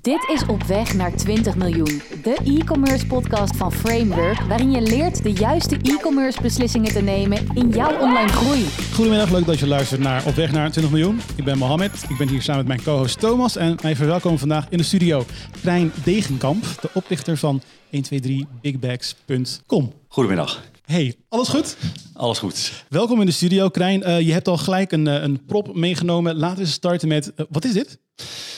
Dit is Op Weg naar 20 miljoen, de e-commerce podcast van Framework, waarin je leert de juiste e-commerce beslissingen te nemen in jouw online groei. Goedemiddag, leuk dat je luistert naar Op Weg naar 20 miljoen. Ik ben Mohammed, ik ben hier samen met mijn co-host Thomas en wij verwelkomen vandaag in de studio Krijn Degenkamp, de oprichter van 123bigbags.com. Goedemiddag. Hey, alles goed? Alles goed. Welkom in de studio, Krijn. Uh, je hebt al gelijk een, uh, een prop meegenomen. Laten we starten met, uh, wat is dit?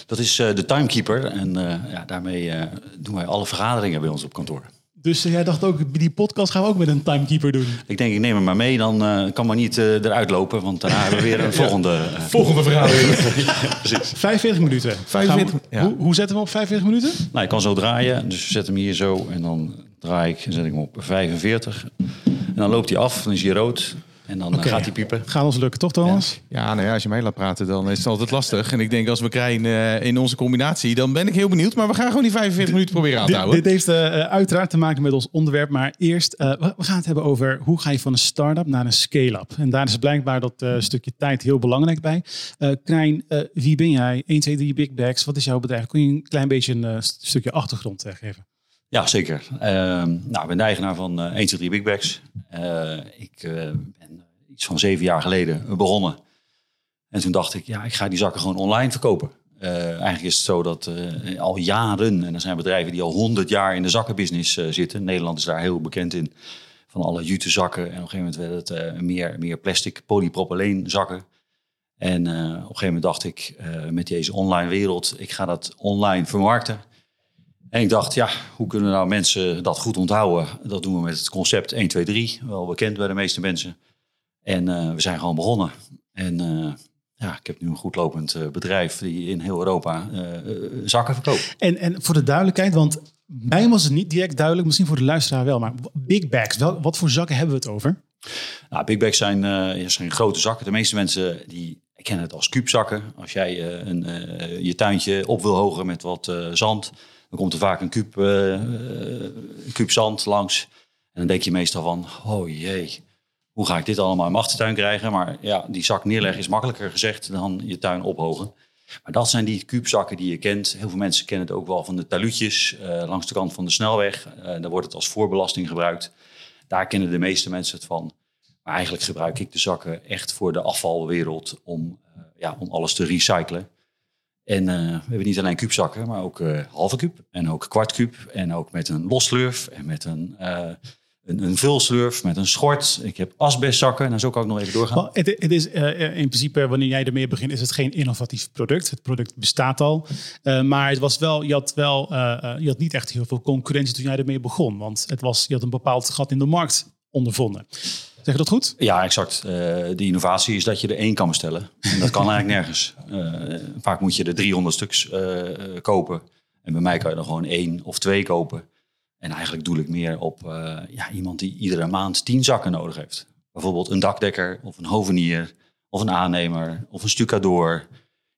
Dat is de Timekeeper en ja, daarmee doen wij alle vergaderingen bij ons op kantoor. Dus jij dacht ook, die podcast gaan we ook met een timekeeper doen? Ik denk, ik neem hem maar mee, dan uh, kan maar niet uh, eruit lopen. Want daarna hebben we weer een volgende... Uh, volgende vergadering. precies. 45 minuten. 45, we, hoe, hoe zetten we op 45 minuten? Nou, ik kan zo draaien. Dus we zetten hem hier zo en dan draai ik en zet ik hem op 45. En dan loopt hij af, dan is hij rood. En dan okay. gaat hij piepen. Gaat ons lukken, toch Thomas? Ja, ja, nou ja, als je mij laat praten, dan is het altijd lastig. En ik denk, als we krijgen uh, in onze combinatie, dan ben ik heel benieuwd. Maar we gaan gewoon die 45 minuten proberen aan te houden. Dit heeft uh, uiteraard te maken met ons onderwerp. Maar eerst, uh, we gaan het hebben over hoe ga je van een start-up naar een scale-up. En daar is blijkbaar dat stukje tijd heel belangrijk bij. Krijn, wie ben jij? 1, 2, 3 Big Bags. Wat is jouw bedrijf? Kun je een klein beetje een stukje achtergrond geven? Ja, zeker. Uh, nou, ik ben de eigenaar van uh, 1, 2, 3 Big Bags. Uh, ik ben van zeven jaar geleden begonnen. En toen dacht ik, ja, ik ga die zakken gewoon online verkopen. eigenlijk is het zo dat al jaren, en er zijn bedrijven die al honderd jaar in de zakkenbusiness zitten. Nederland is daar heel bekend in. Van alle jute zakken. En op een gegeven moment werd het meer, meer plastic polypropyleen zakken. En op een gegeven moment dacht ik, met deze online wereld, ik ga dat online vermarkten. En ik dacht, ja, hoe kunnen nou mensen dat goed onthouden? Dat doen we met het concept 1, 2, 3, wel bekend bij de meeste mensen. En uh, we zijn gewoon begonnen. En uh, ja, ik heb nu een goedlopend uh, bedrijf die in heel Europa zakken verkoopt. En, en voor de duidelijkheid, want mij was het niet direct duidelijk, misschien voor de luisteraar wel, maar big bags, wel, wat voor zakken hebben we het over? Nou, big bags zijn, zijn grote zakken. De meeste mensen die kennen het als kuubzakken. Als jij een, je tuintje op wil hogen met wat zand dan komt er vaak een kuub, kuub zand langs. En dan denk je meestal van, oh jee, hoe ga ik dit allemaal in mijn achtertuin krijgen? Maar ja, die zak neerleggen is makkelijker gezegd dan je tuin ophogen. Maar dat zijn die kuubzakken die je kent. Heel veel mensen kennen het ook wel van de talutjes uh, langs de kant van de snelweg. Uh, daar wordt het als voorbelasting gebruikt. Daar kennen de meeste mensen het van. Maar eigenlijk gebruik ik de zakken echt voor de afvalwereld om, uh, ja, om alles te recyclen. En we hebben niet alleen kuubzakken, maar ook halve kuub en ook kwart kuub. En ook met een losslurf en met een, een, een vulslurf, met een schort. Ik heb asbestzakken, en zo kan ik nog even doorgaan. Well, het, het, is in principe, wanneer jij ermee begint, is het geen innovatief product. Het product bestaat al. maar het was wel, je, had wel, je had niet echt heel veel concurrentie toen jij ermee begon. Want het was, je had een bepaald gat in de markt ondervonden. Zeg je dat goed? Ja, exact. De innovatie is dat je er één kan bestellen. En dat kan eigenlijk nergens. Vaak moet je er 300 stuks kopen. En bij mij kan je er gewoon één of twee kopen. En eigenlijk doe ik meer op ja, iemand die iedere maand tien zakken nodig heeft. Bijvoorbeeld een dakdekker of een hovenier of een aannemer of een stucadoor.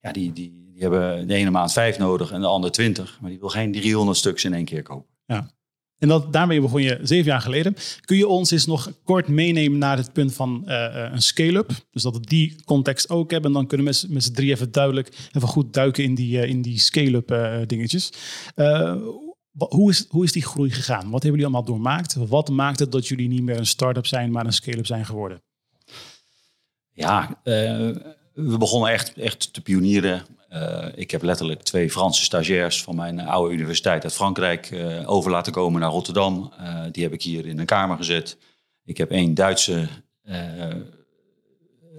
Ja, die, die, die hebben de ene maand vijf nodig en de andere twintig. Maar die wil geen 300 stuks in één keer kopen. Ja. En dat, daarmee begon je zeven jaar geleden. Kun je ons eens nog kort meenemen naar het punt van uh, een scale-up? Dus dat we die context ook hebben. En dan kunnen we met z'n drie even duidelijk even goed duiken in die, in die scale-up uh, dingetjes. Hoe, is, hoe is die groei gegaan? Wat hebben jullie allemaal doormaakt? Wat maakt het dat jullie niet meer een start-up zijn, maar een scale-up zijn geworden? Ja, we begonnen echt, echt te pionieren uh, ik heb letterlijk twee Franse stagiairs van mijn oude universiteit uit Frankrijk uh, over laten komen naar Rotterdam. Die heb ik hier in een kamer gezet. Ik heb één Duitse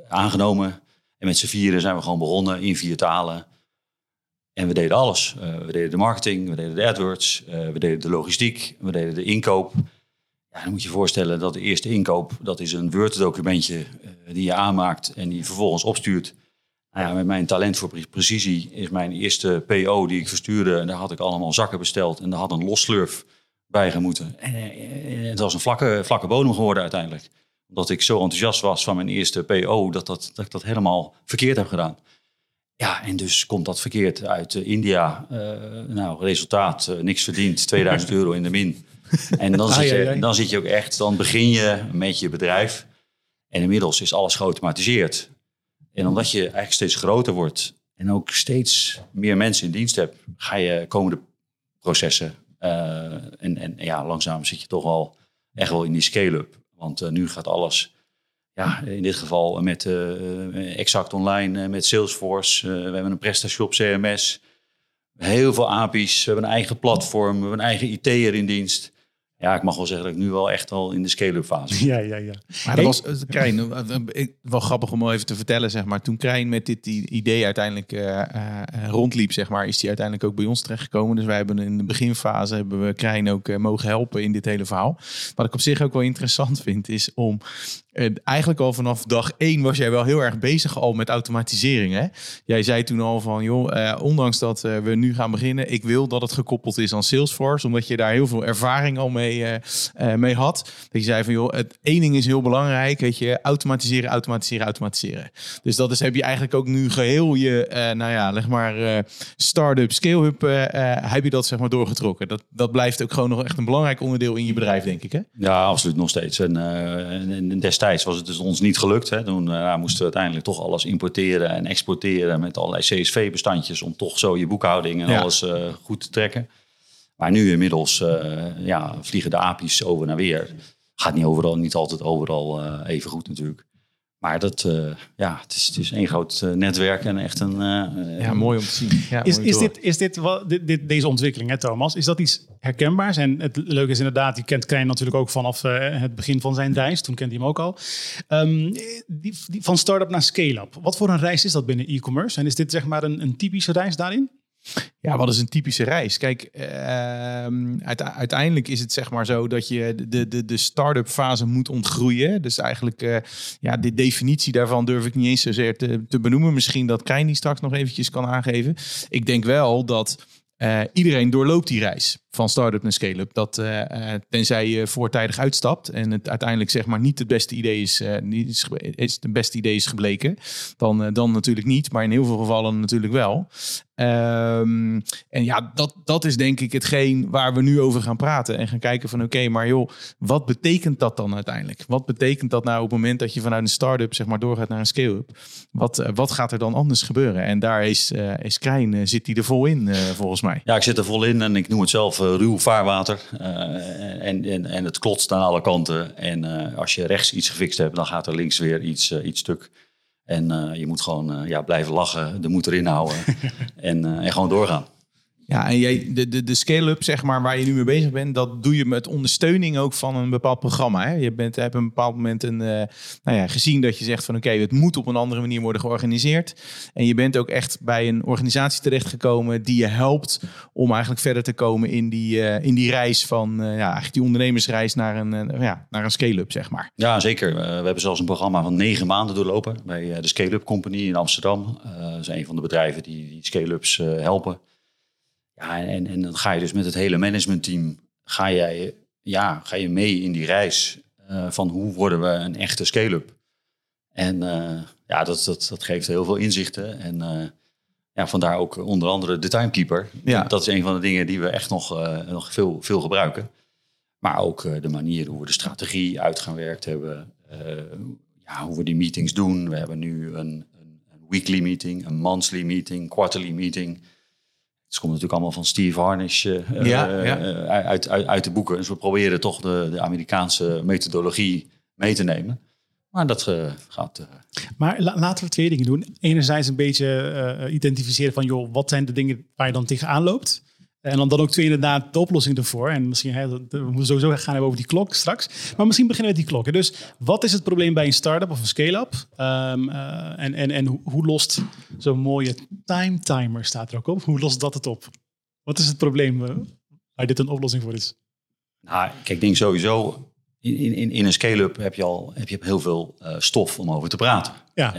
aangenomen. En met z'n vieren zijn we gewoon begonnen in vier talen. En we deden alles. we deden de marketing, we deden de AdWords, we deden de logistiek, we deden de inkoop. Ja, dan moet je je voorstellen dat de eerste inkoop, dat is een Word-documentje die je aanmaakt en die vervolgens opstuurt nou ja, met mijn talent voor precisie is mijn eerste PO die ik verstuurde. En daar had ik allemaal zakken besteld. En daar had een losslurf bij gemoeten. En, het was een vlakke, vlakke bodem geworden uiteindelijk. Omdat ik zo enthousiast was van mijn eerste PO, dat, dat, dat ik dat helemaal verkeerd heb gedaan. Ja, en dus komt dat verkeerd uit uh, India. Uh, nou, resultaat, uh, niks verdiend, 2000 euro in de min. En dan, zit je, dan zit je ook echt, dan begin je met je bedrijf. En inmiddels is alles geautomatiseerd. En omdat je eigenlijk steeds groter wordt en ook steeds meer mensen in dienst hebt, ga je komende processen. eh, en, en ja, langzaam zit je toch al echt wel in die scale-up. Want eh, nu gaat alles, ja, in dit geval met eh, Exact Online, eh, met Salesforce. Eh, we hebben een PrestaShop CMS. Heel veel API's. We hebben een eigen platform. We hebben een eigen IT'er in dienst. Ja, ik mag wel zeggen dat ik nu wel echt al in de scale-up fase ben. Ja, ja, ja. Maar dat was, eh, Krijn, eh, eh, ik- wel grappig om even te vertellen, zeg maar. Toen Krijn met dit idee uiteindelijk eh, eh, eh, rondliep, zeg maar, is hij uiteindelijk ook bij ons terechtgekomen. Dus wij hebben in de beginfase hebben we Krijn ook eh, mogen helpen in dit hele verhaal. Wat ik op zich ook wel interessant vind, is om eigenlijk al vanaf dag één was jij wel heel erg bezig al met automatisering. Hè? Jij zei toen al van, joh, eh, ondanks dat eh, we nu gaan beginnen, ik wil dat het gekoppeld is aan Salesforce, omdat je daar heel veel ervaring al mee, eh, mee had. Dat je zei van, joh, het één ding is heel belangrijk, weet je, automatiseren, automatiseren, automatiseren. Dus dat is, heb je eigenlijk ook nu geheel je, nou ja, leg maar, start-up, scale-up, heb je dat zeg maar doorgetrokken. Dat, dat blijft ook gewoon nog echt een belangrijk onderdeel in je bedrijf, denk ik, hè? Ja, absoluut nog steeds. En, en- en destijds was het dus ons niet gelukt. Hè. Toen eh, moesten we uiteindelijk toch alles importeren en exporteren met allerlei CSV-bestandjes om toch zo je boekhouding en Ja. alles eh, goed te trekken. Maar nu inmiddels eh, ja, vliegen de API's over naar weer. Gaat niet overal, niet altijd overal even goed natuurlijk. Maar dat, eh, ja, het is, het is één groot eh, netwerk en echt een... eh, Ja, mooi om te zien. Ja, Is, is, dit, is dit, wat, dit, dit- deze ontwikkeling, hè, Thomas, is dat iets herkenbaars? En het leuke is inderdaad, je kent Krijn natuurlijk ook vanaf het begin van zijn reis. Toen kende hij hem ook al. Ehm, die, die, van start-up naar scale-up. Wat voor een reis is dat binnen e-commerce? En is dit zeg maar een, een typische reis daarin? Ja, wat is een typische reis? Kijk, ehm, uite- uiteindelijk is het zeg maar zo dat je de, de, de start-up fase moet ontgroeien. Dus eigenlijk, eh, ja, de definitie daarvan durf ik niet eens zozeer te, te benoemen. Misschien dat Krijn die straks nog eventjes kan aangeven. Ik denk wel dat eh, iedereen doorloopt die reis van start-up naar scale-up. Dat eh, eh, tenzij je voortijdig uitstapt en het uiteindelijk zeg maar niet het beste idee is, eh, niet is, is het beste idee is gebleken, dan, dan natuurlijk niet. Maar in heel veel gevallen natuurlijk wel. Ehm, en ja, dat, dat is denk ik hetgeen waar we nu over gaan praten. En gaan kijken van oké, maar joh, wat betekent dat dan uiteindelijk? Wat betekent dat nou op het moment dat je vanuit een start-up zeg maar doorgaat naar een scale-up? Wat, wat gaat er dan anders gebeuren? En daar is, is Krijn, zit hij er vol in volgens mij. Ja, ik zit er vol in en ik noem het zelf ruw vaarwater. Eh, en, en, en het klotst aan alle kanten. En eh, als je rechts iets gefixt hebt, dan gaat er links weer iets, eh, iets stuk. En eh, je moet gewoon eh, ja, blijven lachen, de moed erin houden en, eh, en gewoon doorgaan. Ja, en jij, de, de, de scale-up, zeg maar, waar je nu mee bezig bent, dat doe je met ondersteuning ook van een bepaald programma. Hè? Je bent, hebt een bepaald moment een, eh, nou ja, gezien dat je zegt van oké, het moet op een andere manier worden georganiseerd. En je bent ook echt bij een organisatie terechtgekomen die je helpt om eigenlijk verder te komen in die, eh, in die reis van, eh, ja, eigenlijk die ondernemersreis naar een, ja, naar een scale-up, zeg maar. Ja, zeker. We hebben zelfs een programma van negen maanden doorlopen bij de Scale-Up Company in Amsterdam. Dat is een van de bedrijven die, die scale-ups helpen. Ja, en, en dan ga je dus met het hele managementteam ga jij, ja, ga je mee in die reis eh, van hoe worden we een echte scale-up. En eh, ja, dat, dat, dat geeft heel veel inzichten. En eh, ja, vandaar ook onder andere de timekeeper. Ja. Dat is een van de dingen die we echt nog, nog veel, veel gebruiken. Maar ook de manier hoe we de strategie uit gaan werkt hebben. ja, hoe we die meetings doen. We hebben nu een, een, een weekly meeting, een monthly meeting, quarterly meeting. Het komt natuurlijk allemaal van Steve Harnish eh, Ja, eh, ja. eh, uit, uit, uit de boeken. Dus we proberen toch de, de Amerikaanse methodologie mee te nemen. Maar dat gaat... Maar la- laten we twee dingen doen. Enerzijds een beetje identificeren van, joh, wat zijn de dingen waar je dan tegenaan loopt? En dan, dan ook twee inderdaad de oplossing ervoor. En misschien, hè, we moeten sowieso gaan hebben over die klok straks. Maar misschien beginnen we met die klokken. Dus wat is het probleem bij een start-up of een scale-up? Ehm, eh, en en, en hoe, hoe lost zo'n mooie time timer, staat er ook op. Hoe lost dat het op? Wat is het probleem eh, waar dit een oplossing voor is? Nou, kijk, ik denk sowieso, in, in, in een scale-up heb je al heb je heel veel eh, stof om over te praten. Ja,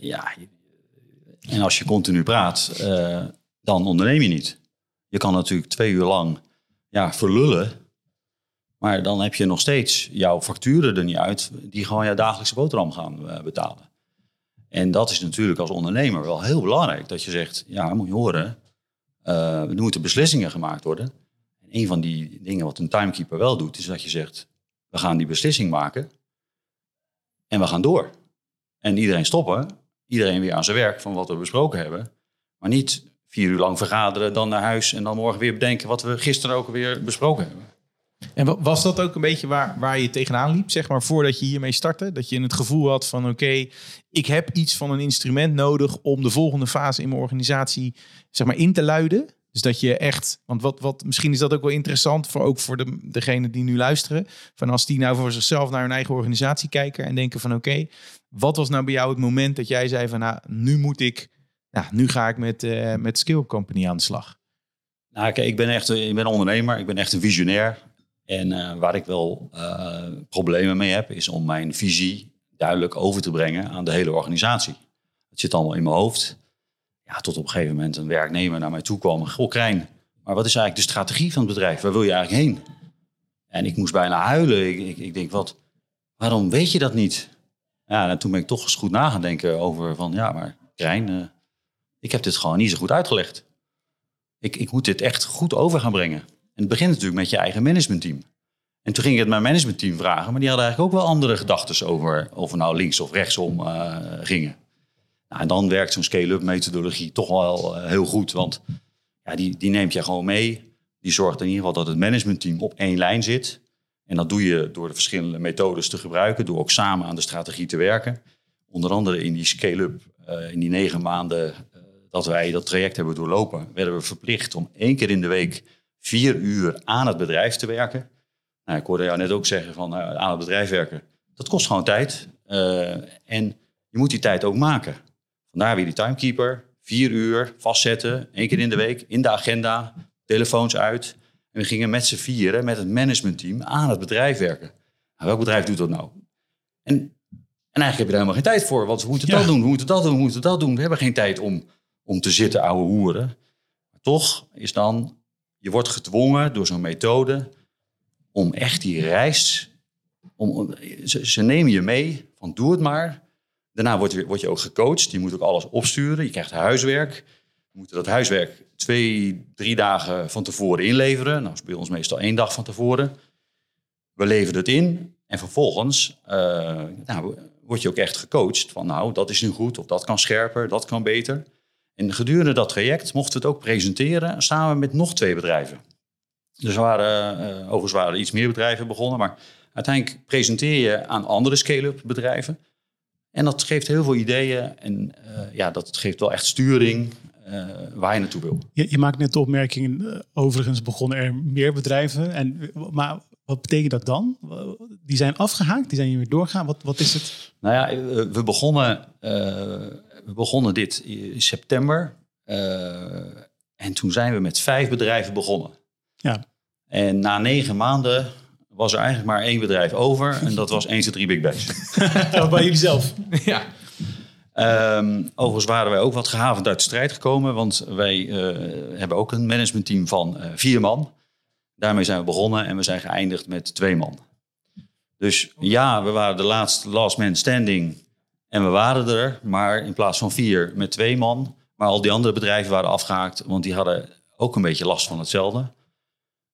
ja, en als je continu praat, dan onderneem je niet. Je kan natuurlijk twee uur lang ja, verlullen, maar dan heb je nog steeds jouw facturen er niet uit, die gewoon jouw dagelijkse boterham gaan eh, betalen. En dat is natuurlijk als ondernemer wel heel belangrijk, dat je zegt, ja, moet je horen, eh, er moeten beslissingen gemaakt worden. En een van die dingen wat een timekeeper wel doet, is dat je zegt, we gaan die beslissing maken en we gaan door. En iedereen stoppen, iedereen weer aan zijn werk van wat we besproken hebben. Maar niet vier uur lang vergaderen, dan naar huis en dan morgen weer bedenken wat we gisteren ook weer besproken hebben. En wa- was dat ook een beetje waar, waar je tegenaan liep, zeg maar, voordat je hiermee startte? Dat je het gevoel had van, oké, ik heb iets van een instrument nodig om de volgende fase in mijn organisatie, zeg maar, in te luiden. Dus dat je echt, want wat, wat, misschien is dat ook wel interessant voor ook voor de, degene die nu luisteren. Van als die nou voor zichzelf naar hun eigen organisatie kijken en denken van, oké, wat was nou bij jou het moment dat jij zei van, nou, nu moet ik, nou, nu ga ik met, eh met Skill Company aan de slag. Nou, ik ben echt ik ben ondernemer, ik ben echt een visionair. En eh, waar ik wel eh, problemen mee heb, is om mijn visie duidelijk over te brengen aan de hele organisatie. Het zit allemaal in mijn hoofd. Ja, tot op een gegeven moment een werknemer naar mij toe kwam. Goh, Krijn, maar wat is eigenlijk de strategie van het bedrijf? Waar wil je eigenlijk heen? En ik moest bijna huilen. Ik, ik, ik denk, wat, waarom weet je dat niet? Ja, en toen ben ik toch eens goed na over van, ja, maar Krijn, ik heb dit gewoon niet zo goed uitgelegd. Ik, ik moet dit echt goed over gaan brengen. En het begint natuurlijk met je eigen managementteam. En toen ging ik het mijn managementteam vragen, maar die hadden eigenlijk ook wel andere gedachten over of we nou links of rechtsom eh, gingen. Nou, en dan werkt zo'n scale-up methodologie toch wel eh, heel goed, want ja, die, die neemt je gewoon mee. Die zorgt in ieder geval dat het managementteam op één lijn zit. En dat doe je door de verschillende methodes te gebruiken, door ook samen aan de strategie te werken. Onder andere in die scale-up, eh, in die negen maanden dat wij dat traject hebben doorlopen, werden we verplicht om één keer in de week vier uur aan het bedrijf te werken. Nou, ik hoorde jou net ook zeggen van eh, aan het bedrijf werken. Dat kost gewoon tijd. Eh, en je moet die tijd ook maken. Vandaar weer die timekeeper. Vier uur vastzetten, één keer in de week, in de agenda, telefoons uit. En we gingen met z'n vieren, met het managementteam, aan het bedrijf werken. Nou, welk bedrijf doet dat nou? En, en eigenlijk heb je daar helemaal geen tijd voor. Want we moeten Ja. dat doen, we moeten dat doen, we moeten dat doen. We hebben geen tijd om, om te zitten, ouwe hoeren. Maar toch is dan, je wordt gedwongen door zo'n methode om echt die reis, om, ze, nemen je mee van doe het maar. Daarna word je, word je ook gecoacht. Je moet ook alles opsturen. Je krijgt huiswerk. We moeten dat huiswerk twee, drie dagen van tevoren inleveren. Nou, is bij ons meestal één dag van tevoren. We leveren het in en vervolgens eh, nou, word je ook echt gecoacht. Van nou, dat is nu goed of dat kan scherper, dat kan beter. En gedurende dat traject mochten we het ook presenteren samen met nog twee bedrijven. Dus er waren, eh, overigens waren er iets meer bedrijven begonnen, maar uiteindelijk presenteer je aan andere scale-up bedrijven. En dat geeft heel veel ideeën en eh, ja, dat geeft wel echt sturing eh, waar je naartoe wil. Je, je maakt net de opmerking, eh, overigens begonnen er meer bedrijven. En, maar wat betekent dat dan? Die zijn afgehaakt, die zijn niet meer doorgaan. Wat, wat is het? Nou ja, eh, we begonnen, eh, we begonnen dit in september. eh, en toen zijn we met vijf bedrijven begonnen. Ja. En na negen maanden was er eigenlijk maar één bedrijf over. En dat was 1, 2, 3 Big Bags. Ja, bij jullie zelf. ja. Ehm, overigens waren wij ook wat gehavend uit de strijd gekomen. Want wij eh, hebben ook een managementteam van eh, vier man. Daarmee zijn we begonnen en we zijn geëindigd met twee man. Dus ja, we waren de laatste last man standing. En we waren er, maar in plaats van vier met twee man. Maar al die andere bedrijven waren afgehaakt, want die hadden ook een beetje last van hetzelfde.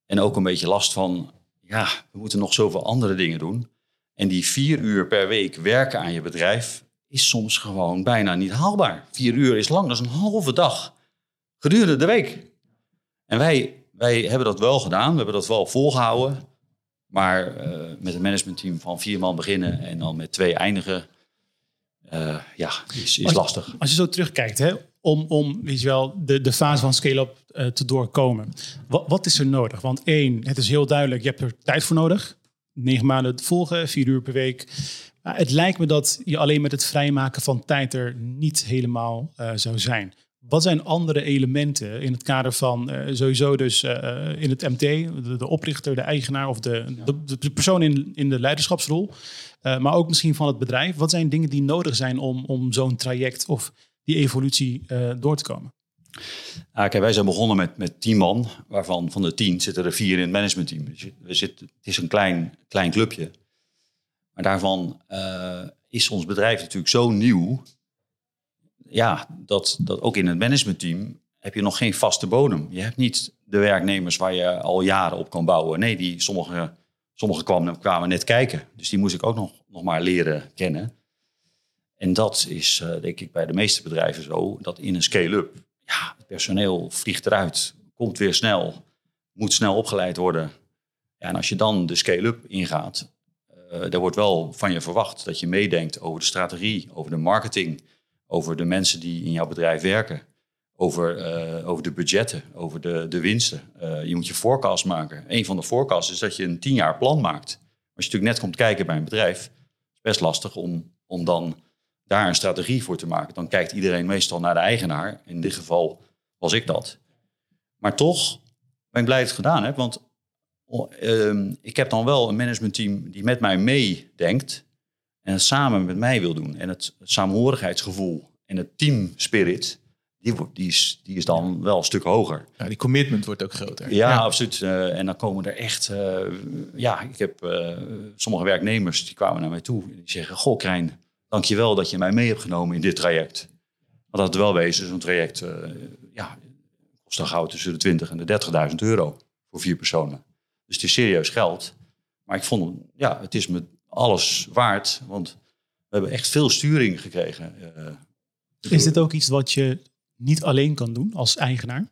En ook een beetje last van, ja, we moeten nog zoveel andere dingen doen. En die vier uur per week werken aan je bedrijf is soms gewoon bijna niet haalbaar. Vier uur is lang, dat is een halve dag. Gedurende de week. En wij, wij hebben dat wel gedaan, we hebben dat wel volgehouden. Maar eh, met een managementteam van vier man beginnen en dan met twee eindigen, eh, ja, is, is Als- lastig. Als je zo terugkijkt, hè, om, om weet je wel, de, de fase van scale-up eh, te doorkomen. Wat, wat is er nodig? Want één, het is heel duidelijk, je hebt er tijd voor nodig. Negen maanden volgen, vier uur per week. Maar het lijkt me dat je alleen met het vrijmaken van tijd er niet helemaal eh, zou zijn. Wat zijn andere elementen in het kader van sowieso dus in het MT, de, de oprichter, de eigenaar of de, de, de persoon in, in de leiderschapsrol, eh, maar ook misschien van het bedrijf. Wat zijn dingen die nodig zijn om, om zo'n traject of die evolutie eh, door te komen? Ah, wij zijn begonnen met, met tien man, waarvan van de tien zitten er vier in het managementteam. Dus we het is een klein, klein clubje. Maar daarvan eh, is ons bedrijf natuurlijk zo nieuw. Ja, dat, dat ook in het managementteam heb je nog geen vaste bodem. Je hebt niet de werknemers waar je al jaren op kan bouwen. Nee, die, sommige, sommige kwamen, kwamen net kijken. Dus die moest ik ook nog, nog maar leren kennen. En dat is eh, denk ik bij de meeste bedrijven zo, dat in een scale-up, ja, het personeel vliegt eruit, komt weer snel, moet snel opgeleid worden. En als je dan de scale-up ingaat, uh, er wordt wel van je verwacht dat je meedenkt over de strategie, over de marketing, over de mensen die in jouw bedrijf werken, over, uh, over de budgetten, over de, de winsten. Uh, je moet je forecast maken. Een van de forecasts is dat je een tien jaar plan maakt. Als je natuurlijk net komt kijken bij een bedrijf, is best lastig om, om dan daar een strategie voor te maken. Dan kijkt iedereen meestal naar de eigenaar. In dit geval was ik dat. Maar toch ben ik blij dat ik het gedaan heb. Want uh, ik heb dan wel een managementteam die met mij meedenkt. En samen met mij wil doen. En het samenhorigheidsgevoel en het teamspirit, die, die, is, die is dan wel een stuk hoger. Ja, die commitment wordt ook groter. Ja, absoluut. Uh, en dan komen er echt... Uh, ja, ik heb uh, sommige werknemers die kwamen naar mij toe. Die zeggen, goh Krijn, dankjewel dat je mij mee hebt genomen in dit traject. Want dat het wel wezen, zo'n traject ja, kost dan gauw tussen de 20 en de 30.000 euro voor vier personen. Dus het is serieus geld. Maar ik vond, ja, het is me alles waard. Want we hebben echt veel sturing gekregen. Uh, is dit ook iets wat je niet alleen kan doen als eigenaar?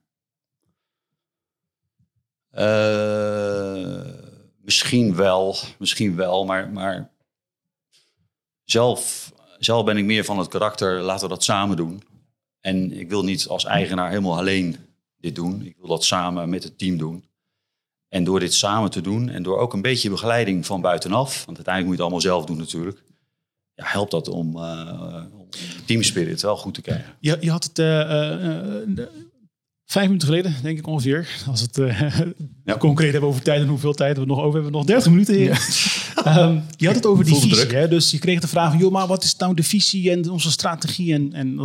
Uh, misschien wel, misschien wel, maar, maar zelf, zelf ben ik meer van het karakter, laten we dat samen doen. En ik wil niet als eigenaar helemaal alleen dit doen. Ik wil dat samen met het team doen. En door dit samen te doen en door ook een beetje begeleiding van buitenaf, want uiteindelijk moet je het allemaal zelf doen natuurlijk, ja, helpt dat om, uh, om teamspirit wel goed te krijgen. Je, je had het uh, uh, vijf minuten geleden, denk ik ongeveer, als het ja. concreet hebben over tijd en hoeveel tijd we nog over hebben. Nog 30 minuten. Ja. um, je had het over die visie. Hè? Dus je kreeg de vraag van, joh, maar wat is nou de visie en onze strategie? En, en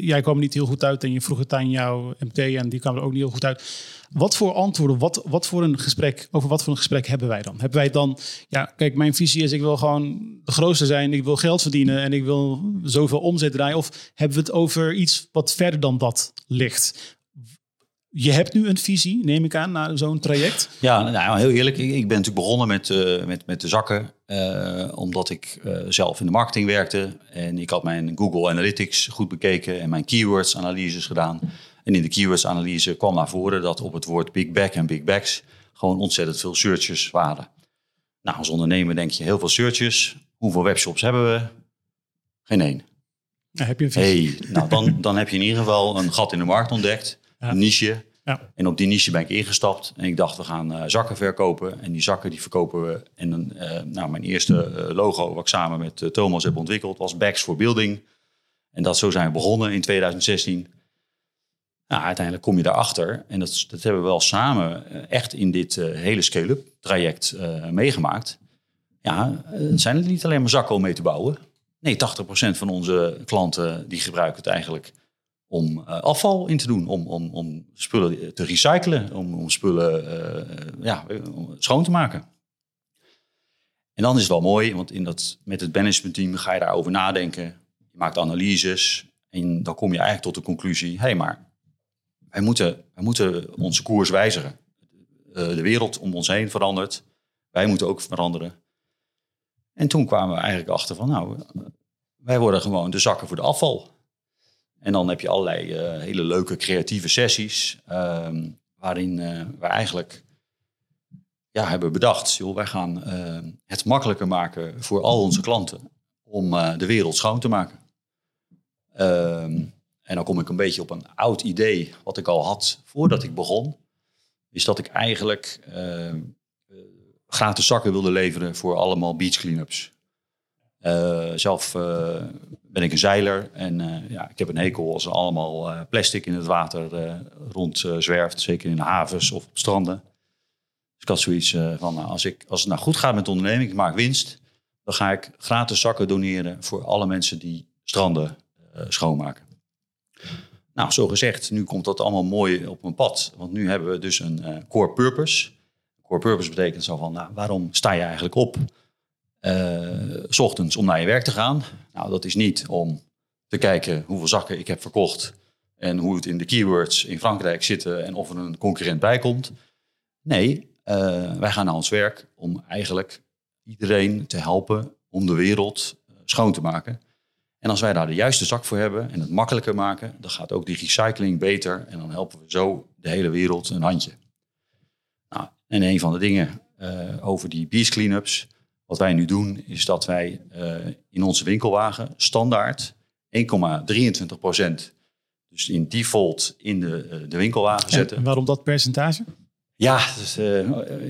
jij kwam niet heel goed uit en je vroeg het aan jouw MT en die kwam er ook niet heel goed uit. Wat voor antwoorden, wat, wat voor een gesprek, over wat voor een gesprek hebben wij dan? Hebben wij dan, ja, kijk, mijn visie is, ik wil gewoon de grootste zijn, ik wil geld verdienen en ik wil zoveel omzet draaien. Of hebben we het over iets wat verder dan dat ligt? Je hebt nu een visie, neem ik aan, naar zo'n traject. Ja, nou, heel eerlijk. Ik, ik ben natuurlijk begonnen met, uh, met, met de zakken. Uh, omdat ik uh, zelf in de marketing werkte. En ik had mijn Google Analytics goed bekeken en mijn keywords analyses gedaan. En in de keywords analyse kwam naar voren dat op het woord Big Bag en Big Bags gewoon ontzettend veel searches waren. Nou, als ondernemer denk je heel veel searches. Hoeveel webshops hebben we? Geen één. Ja, heb je een visie? Hey, nou, dan, dan heb je in ieder geval een gat in de markt ontdekt. Ja. Een niche. Ja. En op die niche ben ik ingestapt. En ik dacht, we gaan uh, zakken verkopen. En die zakken die verkopen we. En dan, uh, nou, mijn eerste uh, logo wat ik samen met Thomas heb ontwikkeld was Bags for Building. En dat zo zijn we begonnen in 2016. Nou, uiteindelijk kom je daarachter. En dat, dat hebben we wel samen echt in dit hele scale-up traject meegemaakt. Ja, zijn het niet alleen maar zakken om mee te bouwen. Nee, 80% van onze klanten die gebruiken het eigenlijk om uh, afval in te doen, om, om, om spullen te recyclen, om, om spullen uh, ja, schoon te maken. En dan is het wel mooi, want in dat, met het managementteam ga je daarover nadenken. Je maakt analyses en dan kom je eigenlijk tot de conclusie: hé, hey, maar wij moeten, wij moeten onze koers wijzigen. de wereld om ons heen verandert. Wij moeten ook veranderen. En toen kwamen we eigenlijk achter van, nou, wij worden gewoon de zakken voor de afval. En dan heb je allerlei uh, hele leuke creatieve sessies, uh, waarin uh, we eigenlijk ja, hebben bedacht, joh, wij gaan uh, het makkelijker maken voor al onze klanten om de wereld schoon te maken. Ehm, en dan kom ik een beetje op een oud idee wat ik al had voordat ik begon. Is dat ik eigenlijk gratis zakken wilde leveren voor allemaal beach cleanups. Uh, zelf uh, ben ik een zeiler en uh, ja, ik heb een hekel als er allemaal plastic in het water rondzwerft, zeker in de havens of op stranden. Dus ik had zoiets van, nou, als, ik, als het nou goed gaat met de onderneming, ik maak winst, dan ga ik gratis zakken doneren voor alle mensen die stranden schoonmaken. Nou, zo gezegd, nu komt dat allemaal mooi op mijn pad, want nu hebben we dus een core purpose. Core purpose betekent zo van, nou, waarom sta je eigenlijk op? Uh, s ochtends om naar je werk te gaan. Nou, dat is niet om te kijken hoeveel zakken ik heb verkocht en hoe het in de keywords in Frankrijk zitten en of er een concurrent bij komt. Nee, uh, wij gaan naar ons werk om eigenlijk iedereen te helpen om de wereld eh, schoon te maken. En als wij daar de juiste zak voor hebben en het makkelijker maken, dan gaat ook die recycling beter. En dan helpen we zo de hele wereld een handje. Nou, en een van de dingen over die beach cleanups, wat wij nu doen, is dat wij uh, in onze winkelwagen standaard 1,23 procent, dus in default in de, uh, de winkelwagen zetten. En waarom dat percentage? Ja, dus, uh,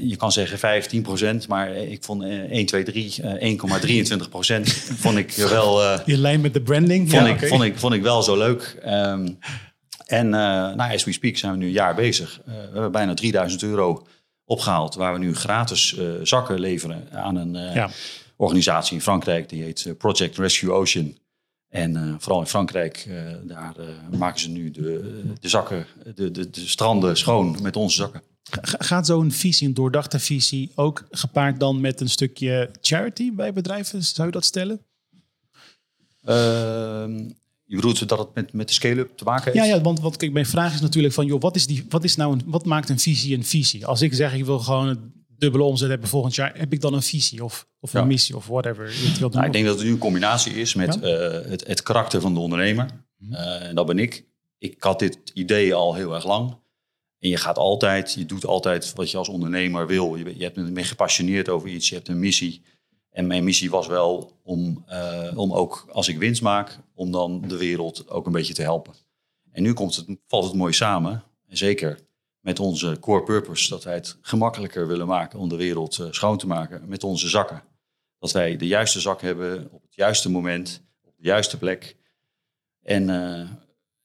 je kan zeggen 15 procent, maar ik vond uh, 1, 2, 3, uh, 1,23 procent vond ik wel... In lijn met de branding? Vond, ja, ik, okay. vond, ik, vond ik wel zo leuk. Um, en nou, as we speak zijn we nu een jaar bezig. we hebben bijna 3000 euro opgehaald, waar we nu gratis zakken leveren aan een ja. organisatie in Frankrijk. Die heet Project Rescue Ocean. En vooral in Frankrijk, daar maken ze nu de, de zakken, de, de, de stranden schoon met onze zakken. Gaat zo'n visie, een doordachte visie, ook gepaard dan met een stukje charity bij bedrijven? Zou je dat stellen? Uh, je bedoelt dat het met, met de scale-up te maken heeft? Ja, ja want, want kijk, mijn vraag is natuurlijk van, joh, wat, is die, wat, is nou een, wat maakt een visie een visie? Als ik zeg, ik wil gewoon een dubbele omzet hebben volgend jaar, heb ik dan een visie of, of een ja. missie of whatever? Je nou, ik denk dat het nu een combinatie is met ja? uh, het, het karakter van de ondernemer. Uh, en dat ben ik. Ik had dit idee al heel erg lang. En je gaat altijd, je doet altijd wat je als ondernemer wil. Je, je hebt me gepassioneerd over iets, je hebt een missie. En mijn missie was wel om, uh, om ook, als ik winst maak, om dan de wereld ook een beetje te helpen. En nu komt het, valt het mooi samen. En zeker met onze core purpose, dat wij het gemakkelijker willen maken om de wereld uh, schoon te maken met onze zakken. Dat wij de juiste zak hebben op het juiste moment, op de juiste plek. En uh,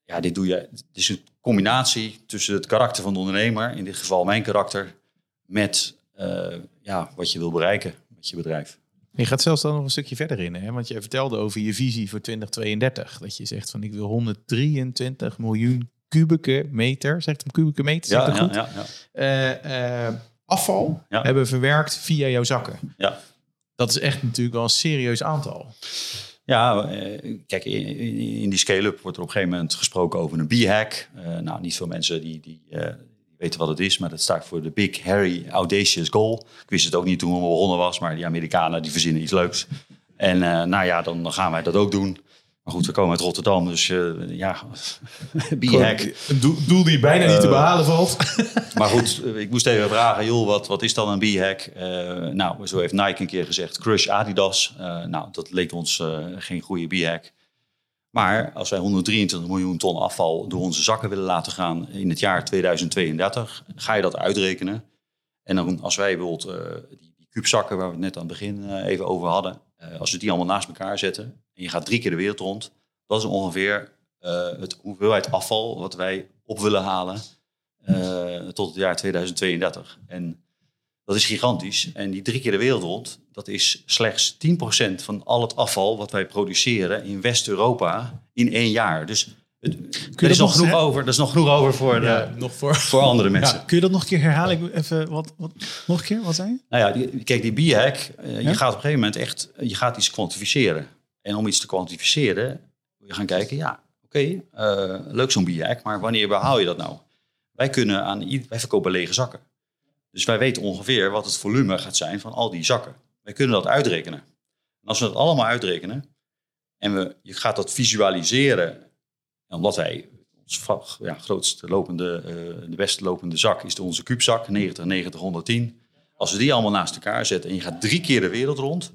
ja, dit doe je. Het is een combinatie tussen het karakter van de ondernemer, in dit geval mijn karakter, met ja, wat je wil bereiken met je bedrijf. Je gaat zelfs dan nog een stukje verder in, hè? want je vertelde over je visie voor 2032. Dat je zegt van ik wil 123 miljoen kubieke meter, zegt hem kubieke meter, ja, goed? ja, ja. Uh, uh, afval hebben verwerkt via jouw zakken. Ja. Dat is echt natuurlijk wel een serieus aantal. Ja, eh, kijk, in, die scale-up wordt er op een gegeven moment gesproken over een B-hack. Eh, nou, niet veel mensen die, die, eh, die weten wat het is, maar dat staat voor de Big Harry Audacious Goal. Ik wist het ook niet toen we begonnen was, maar die Amerikanen die verzinnen iets leuks. En eh, nou ja, dan, gaan wij dat ook doen. Maar goed, we komen uit Rotterdam, dus eh, ja, B-hack. Een doel, doel die bijna niet te Eh, behalen valt. Maar goed, ik moest even vragen, joh, wat, wat is dan een B-hack? Nou, zo heeft Nike een keer gezegd, crush Adidas. Nou, dat leek ons geen goede B-hack. Maar als wij 123 miljoen ton afval door onze zakken willen laten gaan in het jaar 2032, ga je dat uitrekenen. En dan, als wij bijvoorbeeld eh, die, die kuubzakken waar we het net aan het begin eh, even over hadden, eh, als we die allemaal naast elkaar zetten en je gaat drie keer de wereld rond, dat is ongeveer het hoeveelheid afval wat wij op willen halen tot het jaar 2032. En dat is gigantisch. En die drie keer de wereld rond, dat is slechts 10% van al het afval wat wij produceren in West-Europa in één jaar. Dus het, er is nog genoeg over. Er is nog genoeg over voor, de- nog voor. voor andere mensen. Kun je dat nog een keer herhalen? Even wat, wat, nog een keer, wat zei je? Nou ja, die- kijk, die B-hack, eh, Ja? je gaat op een gegeven moment echt, je gaat iets kwantificeren. En om iets te kwantificeren, moet je gaan kijken, ja, oké, eh, leuk zo'n B-hack, maar wanneer behaal je dat nou? Wij kunnen aan, wij verkopen lege zakken. Dus wij weten ongeveer wat het volume gaat zijn van al die zakken. Wij kunnen dat uitrekenen. En als we dat allemaal uitrekenen en we, je gaat dat visualiseren, en omdat wij ons ja, grootste lopende, eh, de beste lopende zak is de onze kuubzak, 90, 90, 110. Als we die allemaal naast elkaar zetten en je gaat drie keer de wereld rond,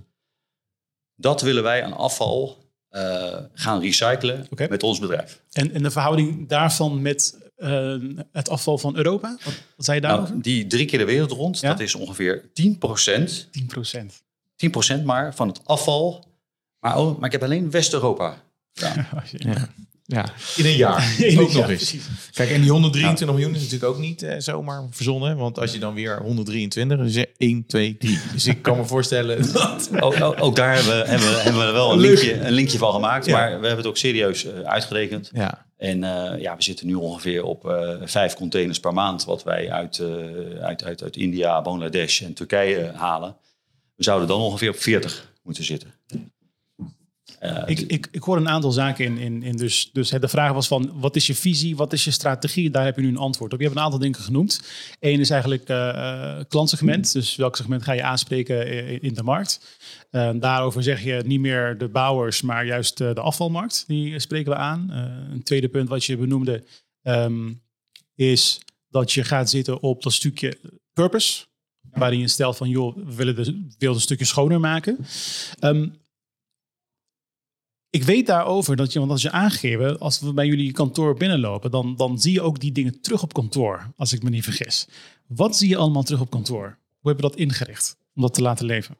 dat willen wij aan afval eh, gaan recyclen met ons bedrijf. En, en de verhouding daarvan met eh, het afval van Europa? Wat, wat zei je daarover? Nou, die drie keer de wereld rond, Ja? dat is ongeveer 10% 10 procent. 10% maar van het afval. Maar, oh, maar ik heb alleen West-Europa. Ja. Ja. Ja, in een jaar. In een ook nog jaar, eens. precies. Kijk, en die 123 miljoen is natuurlijk ook niet eh, zomaar verzonnen. Want als je dan weer 123, dan is het 1, 2, 3. Dus ik kan me voorstellen dat... Ook, ook, ook daar hebben we, hebben we, hebben we wel een linkje, een linkje van gemaakt. Ja. Maar we hebben het ook serieus eh, uitgerekend. Ja, En eh, ja, we zitten nu ongeveer op eh, vijf containers per maand... wat wij uit, eh, uit, uit, uit India, Bangladesh en Turkije halen. We zouden dan ongeveer op 40 moeten zitten. Uh, ik, ik, ik hoor een aantal zaken in. in, in dus, dus de vraag was van, wat is je visie, wat is je strategie? Daar heb je nu een antwoord op. Je hebt een aantal dingen genoemd. Eén is eigenlijk uh, klantsegment. Dus welk segment ga je aanspreken in de markt? Uh, daarover zeg je niet meer de bouwers, maar juist de afvalmarkt. Die spreken we aan. een tweede punt wat je benoemde um, is dat je gaat zitten op dat stukje purpose. Waarin je stelt van, joh, we willen de wereld een stukje schoner maken. Um, ik weet daarover dat je, want als je aangegeven, als we bij jullie kantoor binnenlopen, dan, dan zie je ook die dingen terug op kantoor, als ik me niet vergis. Wat zie je allemaal terug op kantoor? Hoe hebben we dat ingericht om dat te laten leven?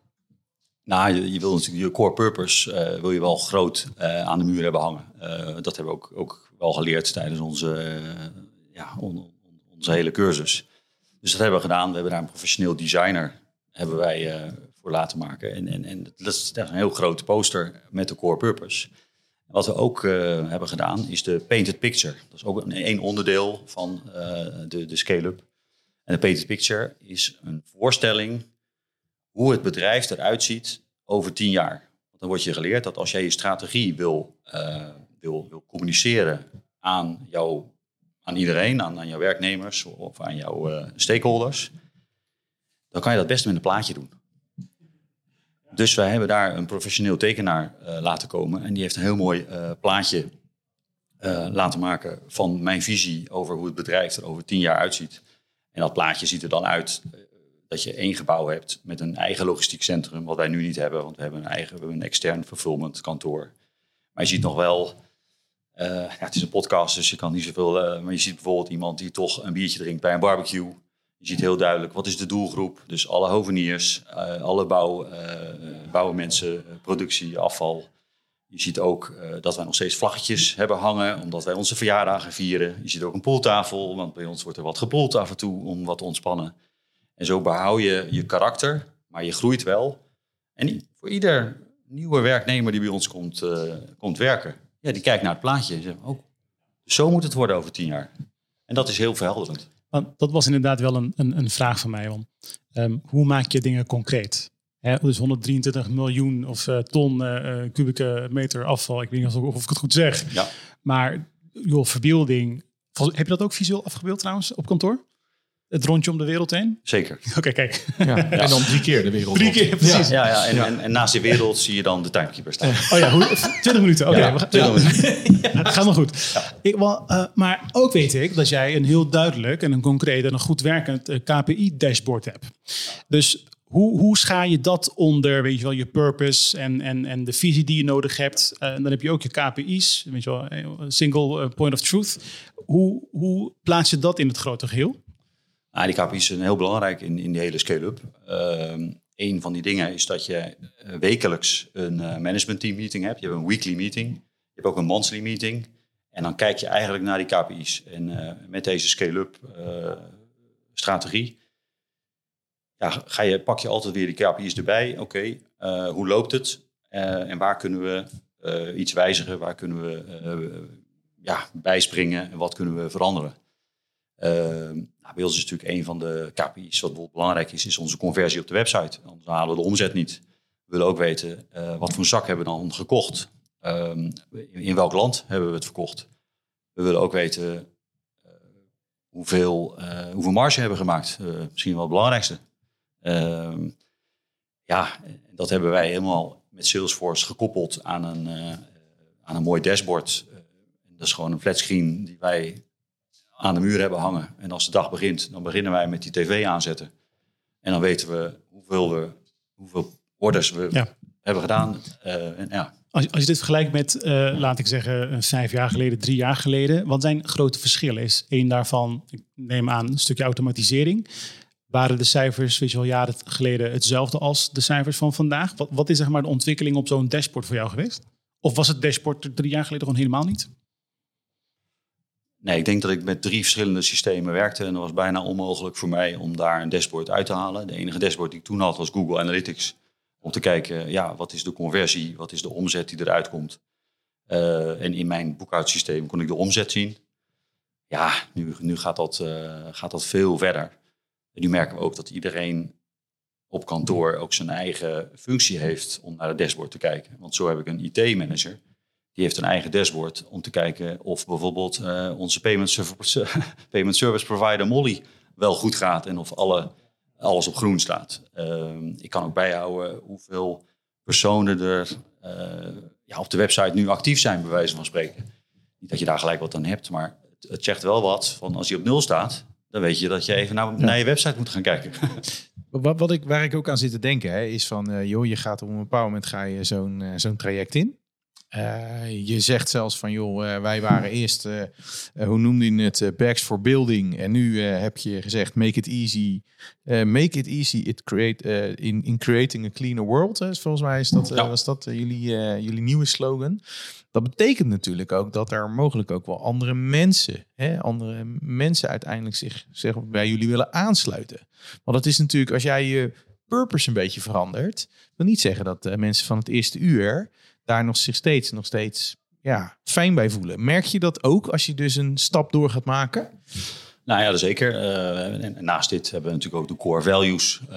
Nou, je, wil natuurlijk je core purpose uh, wil je wel groot uh, aan de muur hebben hangen. Uh, dat hebben we ook, ook wel geleerd tijdens onze, ja, on, on, onze hele cursus. Dus dat hebben we gedaan. We hebben daar een professioneel designer hebben wij laten maken. En, en, en dat is een heel grote poster met de core purpose. Wat we ook uh, hebben gedaan is de painted picture. Dat is ook een, een onderdeel van uh, de, de scale-up. En de painted picture is een voorstelling hoe het bedrijf eruit ziet over tien jaar. Want dan wordt je geleerd dat als jij je strategie wil, uh, wil, wil communiceren aan, jou, aan iedereen, aan, aan jouw werknemers of aan jouw stakeholders, dan kan je dat best met een plaatje doen. Dus wij hebben daar een professioneel tekenaar uh, laten komen. En die heeft een heel mooi uh, plaatje uh, laten maken van mijn visie over hoe het bedrijf er over tien jaar uitziet. En dat plaatje ziet er dan uit dat je één gebouw hebt met een eigen logistiek centrum, wat wij nu niet hebben, want we hebben een eigen, we hebben een extern fulfillment kantoor. Maar je ziet nog wel, ja, het is een podcast, dus je kan niet zoveel, maar je ziet bijvoorbeeld iemand die toch een biertje drinkt bij een barbecue. Je ziet heel duidelijk wat is de doelgroep. Dus alle hoveniers, uh, alle bouw, uh, bouwmensen, productie, afval. Je ziet ook uh, dat wij nog steeds vlaggetjes hebben hangen, omdat wij onze verjaardagen vieren. Je ziet ook een pooltafel, want bij ons wordt er wat gepoeld af en toe om wat te ontspannen. En zo behoud je je karakter, maar je groeit wel. En voor ieder nieuwe werknemer die bij ons komt, komt werken, ja, die kijkt naar het plaatje en zegt, oh, zo moet het worden over tien jaar. En dat is heel verhelderend. Want dat was inderdaad wel een, een, een vraag van mij. Want, um, hoe maak je dingen concreet? Dus 123 miljoen of uh, ton uh, kubieke meter afval. Ik weet niet of, of ik het goed zeg. Ja. Maar joh, verbeelding. Heb je dat ook visueel afgebeeld trouwens op kantoor? Het rondje om de wereld heen? Zeker. Oké, okay, kijk. Ja. En dan drie keer de wereld. Drie keer, precies. Ja, ja, en, en, en, naast die wereld zie je dan de timekeeper staan. Oh ja, hoe, 20 minuten. Oké, okay, ja, ja. gaat nog goed. Ik, wel, uh, maar ook weet ik dat jij een heel duidelijk en een concreet en een goed werkend uh, KPI-dashboard hebt. Dus hoe, hoe scha je dat onder, weet je wel, je purpose en, en, en de visie die je nodig hebt? Uh, en dan heb je ook je KPI's, weet je wel, single point of truth. Hoe, hoe plaats je dat in het grote geheel? Die KPI's zijn heel belangrijk in, in die hele scale-up. Uh, een van die dingen is dat je wekelijks een uh, managementteam meeting hebt. Je hebt een weekly meeting. Je hebt ook een monthly meeting. En dan kijk je eigenlijk naar die KPI's. En uh, met deze scale-up strategie ja, ga je, pak je altijd weer die KPI's erbij. Oké, hoe loopt het? en waar kunnen we iets wijzigen? Waar kunnen we ja, bijspringen? En wat kunnen we veranderen? Uh, nou, is natuurlijk een van de KPI's wat belangrijk is, is onze conversie op de website. Anders halen we de omzet niet. We willen ook weten uh, wat voor zak hebben we dan gekocht. Um, in welk land hebben we het verkocht. We willen ook weten uh, hoeveel, hoeveel marge hebben we gemaakt. misschien wel het belangrijkste. Ehm, ja, dat hebben wij helemaal met Salesforce gekoppeld aan een, aan een mooi dashboard. dat is gewoon een flatscreen die wij aan de muur hebben hangen. En als de dag begint, dan beginnen wij met die tv aanzetten. En dan weten we hoeveel, we, hoeveel orders we ja. hebben gedaan. Uh, en, ja. als, als je dit vergelijkt met, uh, laat ik zeggen, vijf jaar geleden, drie jaar geleden. Wat zijn grote verschillen? Is één daarvan, ik neem aan, een stukje automatisering. Waren de cijfers, weet je wel, jaren geleden hetzelfde als de cijfers van vandaag? Wat, wat is zeg maar de ontwikkeling op zo'n dashboard voor jou geweest? Of was het dashboard drie jaar geleden gewoon helemaal niet? Nee, ik denk dat ik met drie verschillende systemen werkte. En dat was bijna onmogelijk voor mij om daar een dashboard uit te halen. De enige dashboard die ik toen had was Google Analytics. Om te kijken, ja, wat is de conversie? Wat is de omzet die eruit komt? Uh, en in mijn boekhoudsysteem kon ik de omzet zien. Ja, nu, nu gaat, dat, uh, gaat dat veel verder. En nu merken we ook dat iedereen op kantoor ook zijn eigen functie heeft om naar het dashboard te kijken. Want zo heb ik een IT-manager. Die heeft een eigen dashboard om te kijken of bijvoorbeeld uh, onze payment service, payment service provider Molly wel goed gaat en of alle, alles op groen staat. Uh, ik kan ook bijhouden hoeveel personen er uh, ja, op de website nu actief zijn, bij wijze van spreken. Niet dat je daar gelijk wat aan hebt, maar het, het zegt wel wat van als hij op nul staat, dan weet je dat je even naar, naar je website moet gaan kijken. Wat, wat ik, waar ik ook aan zit te denken, hè, is van, uh, joh, je gaat op een bepaald moment ga je zo'n zo'n traject in. Uh, je zegt zelfs van, joh, wij waren eerst, hoe noemde je het, bags for building. En nu heb je gezegd, make it easy. make it easy it create, in, in creating a cleaner world. Hè. Volgens mij is dat, was dat jullie, jullie nieuwe slogan. Dat betekent natuurlijk ook dat er mogelijk ook wel andere mensen, hè, andere mensen uiteindelijk zich, zich bij jullie willen aansluiten. Want het is natuurlijk, als jij je purpose een beetje verandert, wil niet zeggen dat mensen van het eerste uur daar nog zich steeds, nog steeds ja, fijn bij voelen. Merk je dat ook als je dus een stap door gaat maken? Nou ja, zeker. En naast dit hebben we natuurlijk ook de core values. Uh,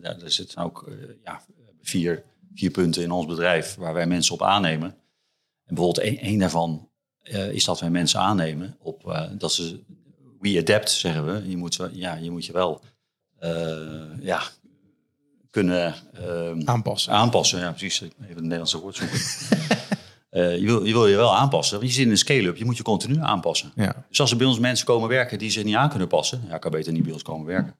daar, zitten ook uh, ja, vier, vier punten in ons bedrijf waar wij mensen op aannemen. En bijvoorbeeld een daarvan is dat wij mensen aannemen op dat ze we adapt zeggen we. Je moet, ja, je moet je wel ja, kunnen aanpassen. Aanpassen, ja precies. Even het Nederlandse woord zoeken. Uh, je, wil, je wil je wel aanpassen. Want je zit in een scale-up, je moet je continu aanpassen. Ja. Dus als er bij ons mensen komen werken die zich niet aan kunnen passen, ja, kan beter niet bij ons komen werken.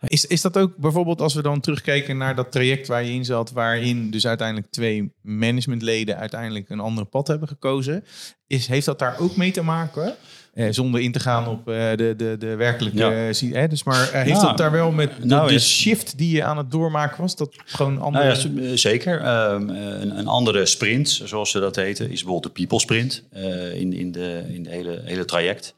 Is, is dat ook bijvoorbeeld als we dan terugkijken naar dat traject waar je in zat, waarin dus uiteindelijk twee managementleden uiteindelijk een andere pad hebben gekozen? Is, heeft dat daar ook mee te maken? Eh, zonder in te gaan op eh, de, de, de werkelijke... Ja. Eh, dus maar heeft ja. dat daar wel met de, nou, de, shift die je aan het doormaken was? Dat gewoon andere... Nou ja, zeker. Um, een, een, andere sprint, zoals ze dat heten, is bijvoorbeeld de people sprint in, in, de, in de hele, hele traject.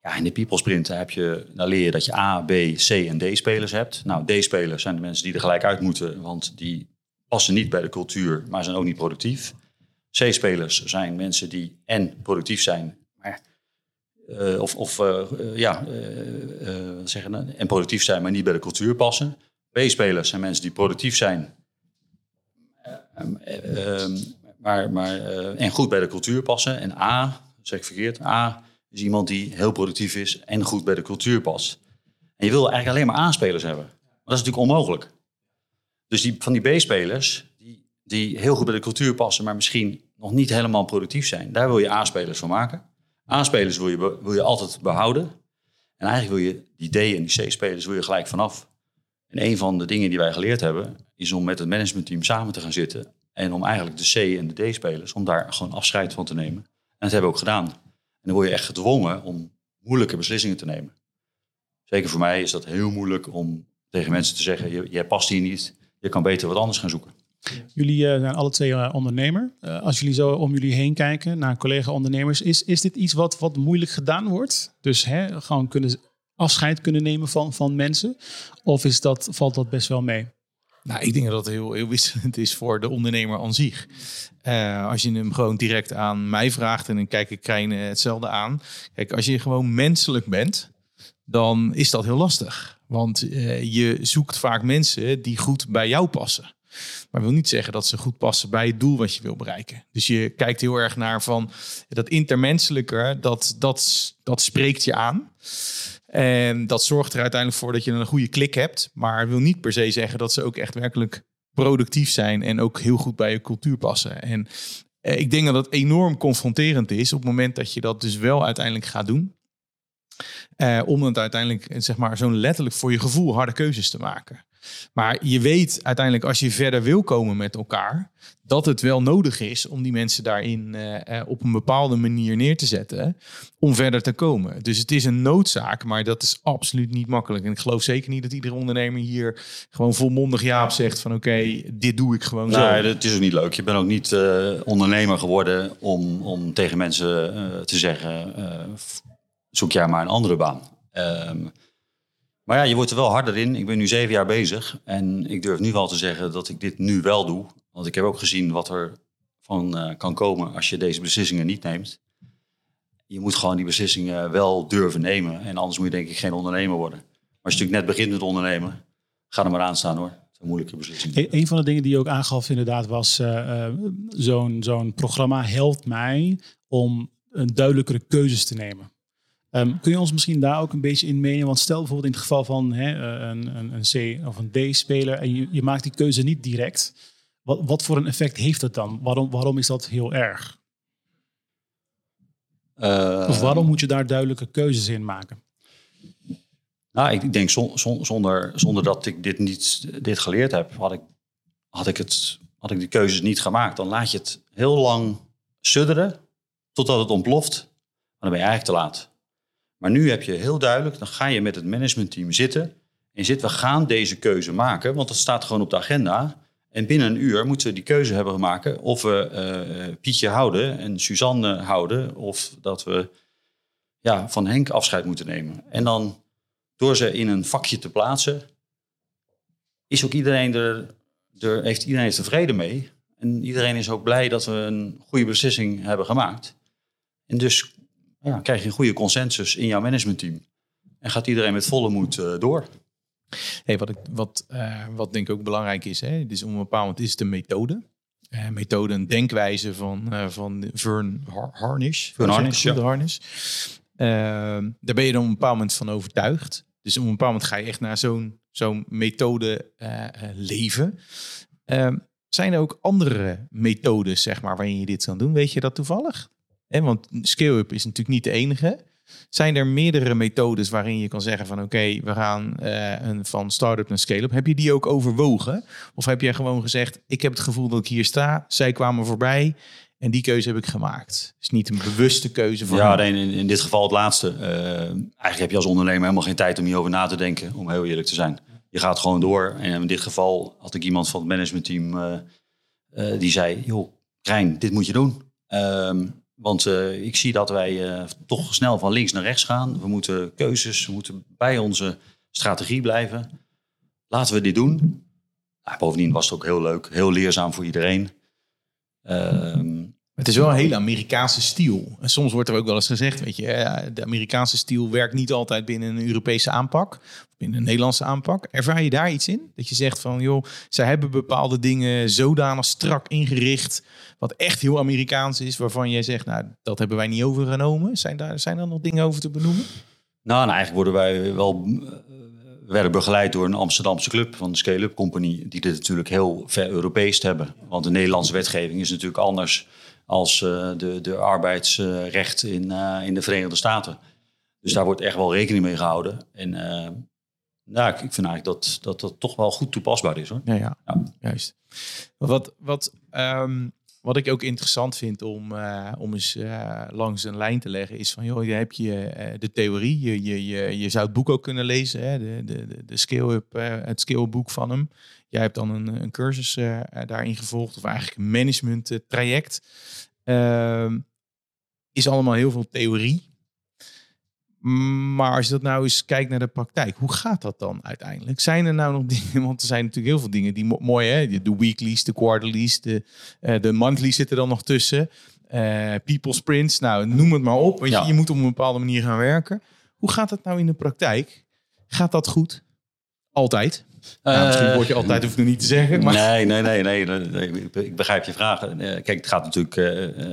Ja, in de people sprint heb je, dan leer je dat je A, B, C en D spelers hebt. Nou, D spelers zijn de mensen die er gelijk uit moeten, want die passen niet bij de cultuur, maar zijn ook niet productief. C spelers zijn mensen die en productief zijn, maar uh, of, of uh, ja, uh, zeggen, en productief zijn, maar niet bij de cultuur passen. B-spelers zijn mensen die productief zijn, maar, maar, en goed bij de cultuur passen. En A, zeg ik verkeerd, A is iemand die heel productief is en goed bij de cultuur past. En je wil eigenlijk alleen maar A-spelers hebben. Maar dat is natuurlijk onmogelijk. Dus die, van die B-spelers, die, die heel goed bij de cultuur passen, maar misschien nog niet helemaal productief zijn, daar wil je A-spelers van maken. A-spelers wil je, wil je altijd behouden. En eigenlijk wil je die D- en die C-spelers wil je gelijk vanaf. En een van de dingen die wij geleerd hebben, is om met het managementteam samen te gaan zitten. En om eigenlijk de C- en de D-spelers, om daar gewoon afscheid van te nemen. En dat hebben we ook gedaan. En dan word je echt gedwongen om moeilijke beslissingen te nemen. Zeker voor mij is dat heel moeilijk om tegen mensen te zeggen: jij past hier niet, je kan beter wat anders gaan zoeken. Jullie uh, zijn alle twee uh, ondernemer. Uh, als jullie zo om jullie heen kijken naar collega-ondernemers, is, is dit iets wat, wat moeilijk gedaan wordt? Dus hè, gewoon kunnen afscheid kunnen nemen van, van mensen? Of is dat, valt dat best wel mee? Nou, ik denk dat het heel, heel wisselend is voor de ondernemer aan zich. Als je hem gewoon direct aan mij vraagt en dan kijk ik Krijn hetzelfde aan. Kijk, als je gewoon menselijk bent, dan is dat heel lastig. Want je zoekt vaak mensen die goed bij jou passen. Maar wil niet zeggen dat ze goed passen bij het doel wat je wil bereiken. Dus je kijkt heel erg naar van dat intermenselijke, dat, dat, dat spreekt je aan. En dat zorgt er uiteindelijk voor dat je een goede klik hebt. Maar wil niet per se zeggen dat ze ook echt werkelijk productief zijn en ook heel goed bij je cultuur passen. En eh, ik denk dat dat enorm confronterend is op het moment dat je dat dus wel uiteindelijk gaat doen. Uh, om het uiteindelijk, zeg maar, zo'n letterlijk voor je gevoel harde keuzes te maken. Maar je weet uiteindelijk, als je verder wil komen met elkaar, dat het wel nodig is om die mensen daarin uh, op een bepaalde manier neer te zetten om verder te komen. Dus het is een noodzaak, maar dat is absoluut niet makkelijk. En ik geloof zeker niet dat iedere ondernemer hier gewoon volmondig ja op zegt van oké, dit doe ik gewoon zo. Nee, dat is ook niet leuk. Je bent ook niet uh, ondernemer geworden om, om tegen mensen te zeggen, zoek jij maar een andere baan. Um, maar ja, je wordt er wel harder in. Ik ben nu zeven jaar bezig. En ik durf nu wel te zeggen dat ik dit nu wel doe. Want ik heb ook gezien wat er van uh, kan komen als je deze beslissingen niet neemt. Je moet gewoon die beslissingen wel durven nemen. En anders moet je denk ik geen ondernemer worden. Maar als je natuurlijk net begint met ondernemen, ga er maar aan staan hoor. Een moeilijke beslissing. E- een van de dingen die je ook aangaf inderdaad was uh, zo'n zo'n programma helpt mij om een duidelijkere keuzes te nemen. Um, kun je ons misschien daar ook een beetje in meenemen? Want stel bijvoorbeeld in het geval van hè, een, een, een C of een D-speler en je, je maakt die keuze niet direct. Wat, wat voor een effect heeft dat dan? Waarom, waarom is dat heel erg? Uh, of waarom moet je daar duidelijke keuzes in maken? Nou, ik denk zonder, zonder dat ik dit niet dit geleerd heb, had ik, had ik, het, had ik die keuzes niet gemaakt. Dan laat je het heel lang sudderen totdat het ontploft. Maar dan ben je eigenlijk te laat. Maar nu heb je heel duidelijk, dan ga je met het managementteam zitten. En zit, we gaan deze keuze maken, want dat staat gewoon op de agenda. En binnen een uur moeten we die keuze hebben maken of we uh, Pietje houden en Suzanne houden. Of dat we ja, van Henk afscheid moeten nemen. En dan door ze in een vakje te plaatsen, is ook iedereen er, er heeft iedereen er tevreden mee. En iedereen is ook blij dat we een goede beslissing hebben gemaakt. En dus ja, krijg je een goede consensus in jouw managementteam. En gaat iedereen met volle moed uh, door. Hey, wat, ik, wat, uh, wat denk ik ook belangrijk is, hè, is om een bepaald moment is de methode. Uh, methode, een denkwijze van, van Vern Harnish. Vern Harnish, ja. Harnish. Ehm, daar ben je dan op een bepaald moment van overtuigd. Dus op een bepaald moment ga je echt naar zo'n zo'n methode leven. Ehm, zijn er ook andere methodes, zeg maar, waarin je dit kan doen? Weet je dat toevallig? Eh, want scale-up is natuurlijk niet de enige. Zijn er meerdere methodes waarin je kan zeggen van oké, we gaan uh, een, van start-up naar scale-up. Heb je die ook overwogen? Of heb jij gewoon gezegd, ik heb het gevoel dat ik hier sta, zij kwamen voorbij en die keuze heb ik gemaakt. Het is niet een bewuste keuze van. Ja, in, in dit geval het laatste. Uh, eigenlijk heb je als ondernemer helemaal geen tijd om hierover na te denken, om heel eerlijk te zijn. Je gaat gewoon door. En in dit geval had ik iemand van het managementteam uh, uh, die zei: joh, Krijn, dit moet je doen. Ehm, want ik zie dat wij toch snel van links naar rechts gaan. We moeten keuzes, we moeten bij onze strategie blijven. Laten we dit doen. Nou, bovendien was het ook heel leuk, heel leerzaam voor iedereen. Ehm, het is wel een hele Amerikaanse stijl. En soms wordt er ook wel eens gezegd, weet je, de Amerikaanse stijl werkt niet altijd binnen een Europese aanpak, binnen een Nederlandse aanpak. Ervaar je daar iets in? Dat je zegt van, joh, zij hebben bepaalde dingen zodanig strak ingericht, wat echt heel Amerikaans is, waarvan jij zegt, nou, dat hebben wij niet overgenomen. Zijn daar, zijn er nog dingen over te benoemen? Nou, nou eigenlijk worden wij wel werden begeleid door een Amsterdamse club van de Scale-up Company, die dit natuurlijk heel ver Europees hebben. Want de Nederlandse wetgeving is natuurlijk anders als uh, de, de arbeidsrecht in, uh, in de Verenigde Staten. Dus daar wordt echt wel rekening mee gehouden. En uh, nou, ik, ik vind eigenlijk dat, dat dat toch wel goed toepasbaar is hoor. Ja, ja. ja. juist. Wat, wat um, wat ik ook interessant vind om, uh, om eens uh, langs een lijn te leggen, is van joh, je hebt je uh, de theorie. Je, je, je, je zou het boek ook kunnen lezen, hè, de, de, de scale-up, het scale-boek van hem. Jij hebt dan een, een cursus daarin gevolgd, of eigenlijk een management traject. Ehm, is allemaal heel veel theorie. Maar als je dat nou eens kijkt naar de praktijk, hoe gaat dat dan uiteindelijk? Zijn er nou nog dingen, want er zijn natuurlijk heel veel dingen die mooi, hè? De weeklies, de quarterlies, de, uh, de monthlies zitten dan nog tussen. Uh, people sprints, nou noem het maar op. Want ja. je, je, moet op een bepaalde manier gaan werken. Hoe gaat dat nou in de praktijk? Gaat dat goed? Altijd? Nou, misschien word je altijd, hoef ik nog niet te zeggen. Maar... Nee, nee, nee, nee, nee, Ik begrijp je vragen. Kijk, het gaat natuurlijk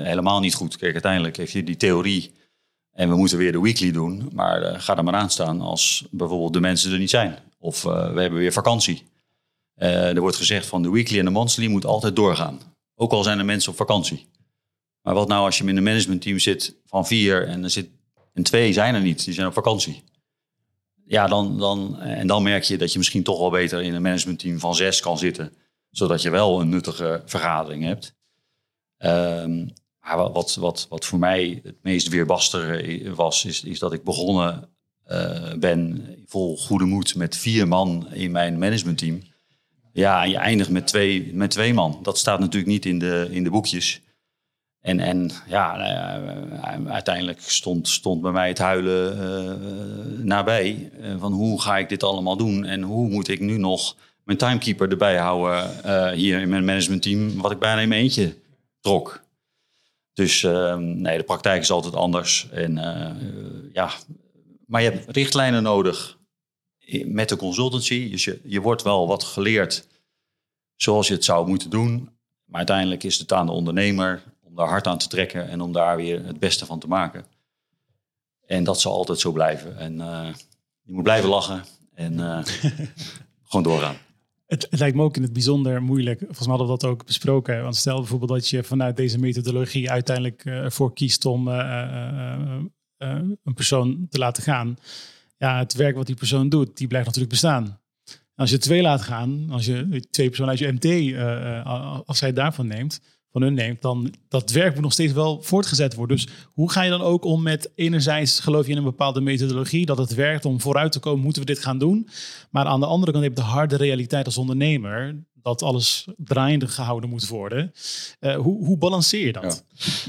helemaal niet goed. Kijk, uiteindelijk heeft je die theorie en we moeten weer de weekly doen. Maar ga er maar aan staan als bijvoorbeeld de mensen er niet zijn. Of uh, we hebben weer vakantie. Uh, er wordt gezegd van de weekly en de monthly moet altijd doorgaan. Ook al zijn er mensen op vakantie. Maar wat nou als je in een managementteam zit van vier en er zit en twee zijn er niet, die zijn op vakantie. Ja, dan, dan, en dan merk je dat je misschien toch wel beter in een managementteam van zes kan zitten. Zodat je wel een nuttige vergadering hebt. Um, maar wat, wat, wat voor mij het meest weerbaster was, is, is dat ik begonnen uh, ben vol goede moed met vier man in mijn managementteam. Ja, en je eindigt met twee, met twee man. Dat staat natuurlijk niet in de, in de boekjes. En, en ja, uh, uiteindelijk stond, stond bij mij het huilen uh, nabij. van hoe ga ik dit allemaal doen? En hoe moet ik nu nog mijn timekeeper erbij houden hier in mijn managementteam, wat ik bijna in mijn eentje trok. Dus ehm, nee, de praktijk is altijd anders. En, ja, maar je hebt richtlijnen nodig met de consultancy. Dus je, je wordt wel wat geleerd zoals je het zou moeten doen. Maar uiteindelijk is het aan de ondernemer om daar hard aan te trekken en om daar weer het beste van te maken. En dat zal altijd zo blijven. En uh, je moet blijven lachen en uh, gewoon doorgaan. Het, het, lijkt me ook in het bijzonder moeilijk. Volgens mij hadden we dat ook besproken. Want stel bijvoorbeeld dat je vanuit deze methodologie uiteindelijk uh, ervoor kiest om een persoon te laten gaan. Ja, het werk wat die persoon doet, die blijft natuurlijk bestaan. als je twee laat gaan, als je twee personen uit je MT, als zij daarvan neemt, van hun neemt, dan dat werk moet nog steeds wel voortgezet worden. Dus hoe ga je dan ook om met enerzijds geloof je in een bepaalde methodologie dat het werkt om vooruit te komen, moeten we dit gaan doen. Maar aan de andere kant heb je de harde realiteit als ondernemer dat alles draaiende gehouden moet worden. Uh, hoe, hoe balanceer je dat?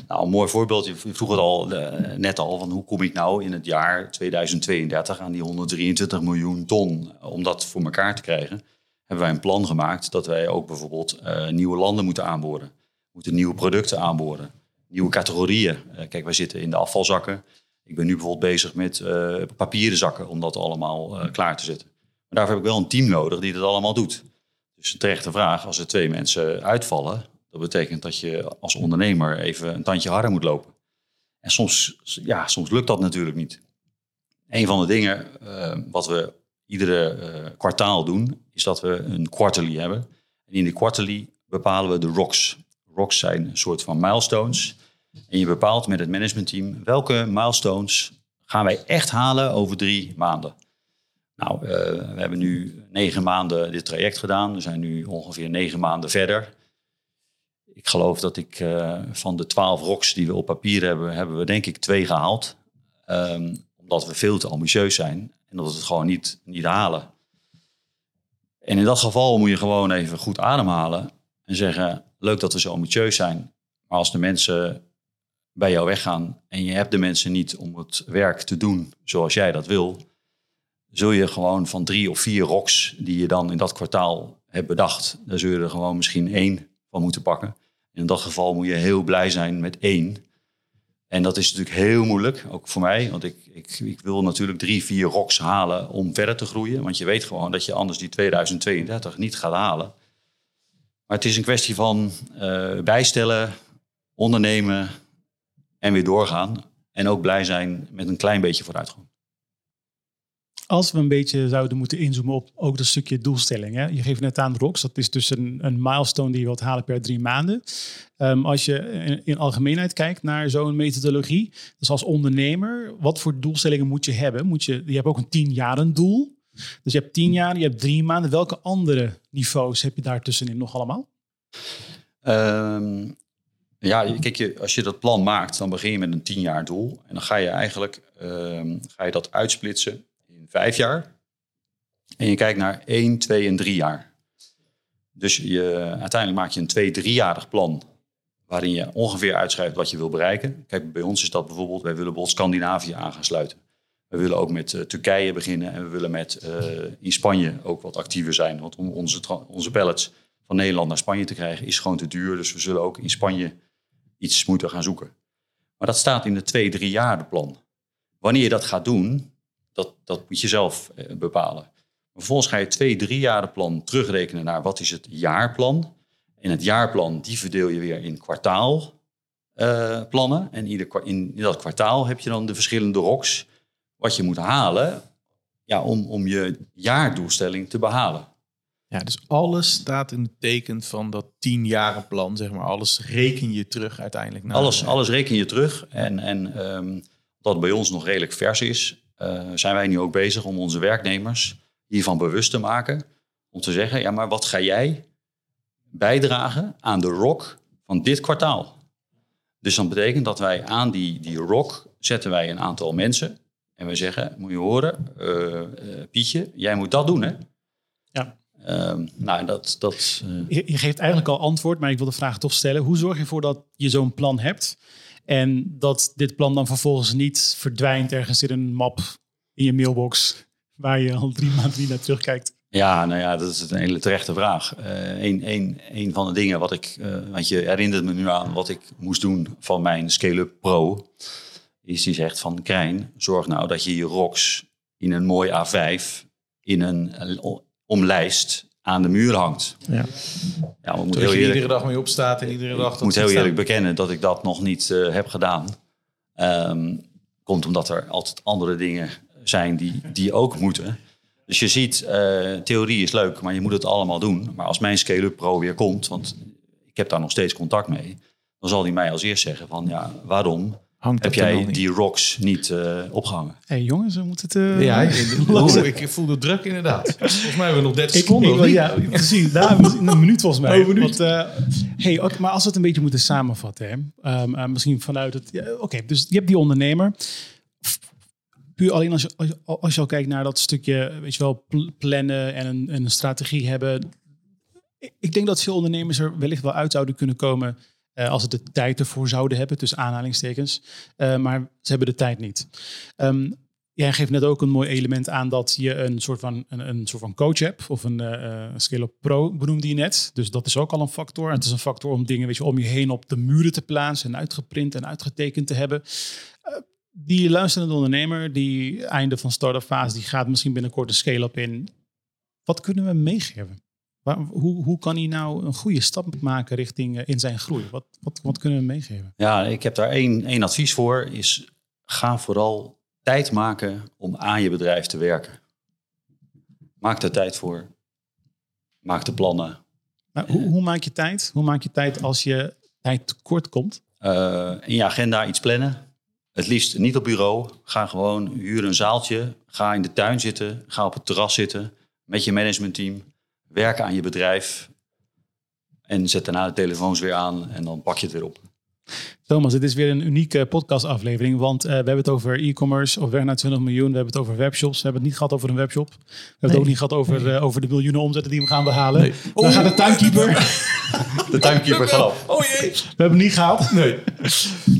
Nou, een mooi voorbeeld. Je vroeg het al uh, net al van hoe kom ik nou in het jaar 2032 aan die 123 miljoen ton om dat voor elkaar te krijgen. Hebben wij een plan gemaakt dat wij ook bijvoorbeeld uh, nieuwe landen moeten aanboren moeten nieuwe producten aanboren, nieuwe categorieën. Uh, kijk, wij zitten in de afvalzakken. Ik ben nu bijvoorbeeld bezig met uh, papieren zakken om dat allemaal uh, klaar te zetten. Maar daarvoor heb ik wel een team nodig die dat allemaal doet. Dus een terechte vraag, als er twee mensen uitvallen, dat betekent dat je als ondernemer even een tandje harder moet lopen. En soms, ja, soms lukt dat natuurlijk niet. Een van de dingen wat we iedere kwartaal doen, is dat we een quarterly hebben. En in de quarterly bepalen we de ROCs. Rocks zijn een soort van milestones. En je bepaalt met het managementteam welke milestones gaan wij echt halen over drie maanden. Nou, uh, we hebben nu negen maanden dit traject gedaan. We zijn nu ongeveer negen maanden verder. Ik geloof dat ik uh, van de twaalf rocks die we op papier hebben, hebben we denk ik twee gehaald. Um, omdat we veel te ambitieus zijn en dat we het gewoon niet, niet halen. En in dat geval moet je gewoon even goed ademhalen en zeggen: leuk dat we zo ambitieus zijn. Maar als de mensen bij jou weggaan en je hebt de mensen niet om het werk te doen zoals jij dat wil, zul je gewoon van drie of vier rocks die je dan in dat kwartaal hebt bedacht, daar zul je er gewoon misschien één van moeten pakken. In dat geval moet je heel blij zijn met één. En dat is natuurlijk heel moeilijk, ook voor mij. Want ik, ik, ik wil natuurlijk drie, vier rocks halen om verder te groeien. Want je weet gewoon dat je anders die 2032 niet gaat halen. Maar het is een kwestie van uh, bijstellen, ondernemen en weer doorgaan. En ook blij zijn met een klein beetje vooruitgang. Als we een beetje zouden moeten inzoomen op ook dat stukje doelstelling. Hè? Je geeft net aan ROX, dat is dus een, een milestone die je wilt halen per drie maanden. Um, als je in, in, algemeenheid kijkt naar zo'n methodologie, dus als ondernemer, wat voor doelstellingen moet je hebben? Moet je, je hebt ook een tien jaren doel. Dus je hebt tien jaar, je hebt drie maanden. Welke andere niveaus heb je daartussenin nog allemaal? Um, ja, kijk, als je dat plan maakt, dan begin je met een tien jaar doel. En dan ga je eigenlijk um, ga je dat uitsplitsen in vijf jaar. En je kijkt naar één, twee en drie jaar. Dus je, uiteindelijk maak je een twee, driejarig plan waarin je ongeveer uitschrijft wat je wil bereiken. Kijk, bij ons is dat bijvoorbeeld, wij willen bijvoorbeeld Scandinavië aan gaan sluiten. We willen ook met uh, Turkije beginnen en we willen met uh, in Spanje ook wat actiever zijn. Want om onze, onze pallets van Nederland naar Spanje te krijgen is gewoon te duur. Dus we zullen ook in Spanje iets moeten gaan zoeken. Maar dat staat in het twee, drie jaar plan. Wanneer je dat gaat doen, dat, dat moet je zelf uh, bepalen. Vervolgens ga je twee, drie jaar plan terugrekenen naar wat is het jaarplan. En het jaarplan, die verdeel je weer in kwartaalplannen. en ieder, in, dat kwartaal heb je dan de verschillende ROCs wat je moet halen ja, om, om je jaardoelstelling te behalen. Ja, dus alles staat in het teken van dat tienjarenplan, zeg maar. Alles reken je terug uiteindelijk. Naar alles, alles reken je terug. En, en um, dat bij ons nog redelijk vers is, uh, zijn wij nu ook bezig om onze werknemers hiervan bewust te maken. Om te zeggen, ja, maar wat ga jij bijdragen aan de rock van dit kwartaal? Dus dat betekent dat wij aan die, die rock zetten wij een aantal mensen en we zeggen, moet je horen, uh, uh, Pietje, jij moet dat doen, hè? Ja. Uh, nou, dat... dat je, je, geeft eigenlijk al antwoord, maar ik wil de vraag toch stellen. Hoe zorg je ervoor dat je zo'n plan hebt en dat dit plan dan vervolgens niet verdwijnt ergens in een map in je mailbox waar je al drie maanden niet naar terugkijkt? Ja, nou ja, dat is een hele terechte vraag. een, een, een van de dingen wat ik, want je herinnert me nu aan wat ik moest doen van mijn Scale-up Pro is die zegt van Krijn, zorg nou dat je je ROX in een mooi A5 in een eh, omlijst aan de muur hangt. Ja. Ja, we moeten Dat heel je eerlijk, iedere dag mee opstaat en iedere dag ik moet heel staan. eerlijk bekennen dat ik dat nog niet eh, heb gedaan. Ehm, komt omdat er altijd andere dingen zijn die, die ook moeten. Dus je ziet, eh, theorie is leuk, maar je moet het allemaal doen. Maar als mijn Scale-up Pro weer komt, want ik heb daar nog steeds contact mee, dan zal hij mij als eerst zeggen van ja, waarom Hangt heb jij die rocks niet eh, opgehangen? Hé hey, jongens, we moeten het... eh, Ja, ik voel de druk inderdaad. Volgens mij hebben we nog 30 Ik, seconden. ik ja, precies. Daar, een minuut volgens mij. Oh, een minuut. Want, eh, hey, oké, maar als we het een beetje moeten samenvatten. Hè? Ehm, eh, misschien vanuit het... ja, Oké, dus je hebt die ondernemer. Puur alleen als je, als, je, als je al kijkt naar dat stukje, weet je wel, pl- plannen en een, en een strategie hebben. Ik- Ik denk dat veel ondernemers er wellicht wel uit zouden kunnen komen eh, als ze de tijd ervoor zouden hebben, tussen aanhalingstekens. Eh, maar ze hebben de tijd niet. Ehm, Jij geeft net ook een mooi element aan dat je een soort van, een, een soort van coach hebt. Of een eh, Scale-up Pro benoemde je net. Dus dat is ook al een factor. En het is een factor om dingen weet je, om je heen op de muren te plaatsen. En uitgeprint en uitgetekend te hebben. Die luisterende ondernemer, die einde van start-up fase, die gaat misschien binnenkort een scale-up in. Wat kunnen we meegeven? Waar, hoe, hoe kan hij nou een goede stap maken richting eh, in zijn groei? Wat, wat, wat kunnen we meegeven? Ja, ik heb daar één, één advies voor. Is ga vooral tijd maken om aan je bedrijf te werken. Maak er tijd voor. Maak de plannen. Maar hoe, hoe maak je tijd? Hoe maak je tijd als je tijd tekort komt? Eh, in je agenda iets plannen. Het liefst niet op bureau. Ga gewoon huur een zaaltje. Ga in de tuin zitten. Ga op het terras zitten met je managementteam. Werk aan je bedrijf. En zet daarna de telefoons weer aan en dan pak je het weer op. Thomas, dit is weer een unieke podcastaflevering, want eh, we hebben het over e-commerce op weg naar 20 miljoen. We hebben het over webshops. We hebben het niet gehad over een webshop. We hebben het ook niet gehad over, eh, over de miljoenen omzetten die we gaan behalen. Nee. Dan gaat de tuinkeeper. De tuinkeeper gaat af. Oh jee. We hebben het niet gehaald. Nee.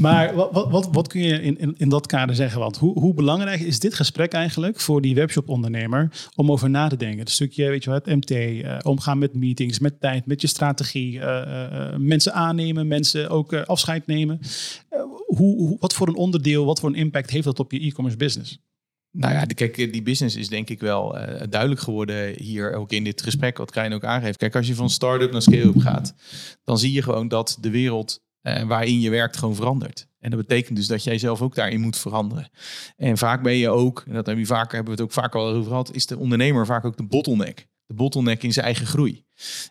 Maar wat, wat, wat, wat kun je in, in, in dat kader zeggen? Want hoe, hoe belangrijk is dit gesprek eigenlijk voor die webshop-ondernemer om over na te denken? Het stukje, weet je wat, MT, eh, omgaan met meetings, met tijd, met je strategie, mensen aannemen, mensen ook afscheid nemen. Eh, hoe, wat voor een onderdeel, wat voor een impact heeft dat op je e-commerce business? Nou ja, kijk, die business is denk ik wel eh, duidelijk geworden hier ook in dit gesprek, wat Krijn ook aangeeft. Kijk, als je van start-up naar scale-up gaat, dan zie je gewoon dat de wereld eh, waarin je werkt gewoon verandert. En dat betekent dus dat jij zelf ook daarin moet veranderen. En vaak ben je ook, en dat hebben we vaker, hebben we het ook vaak al over gehad, is de ondernemer vaak ook de bottleneck. De bottleneck in zijn eigen groei.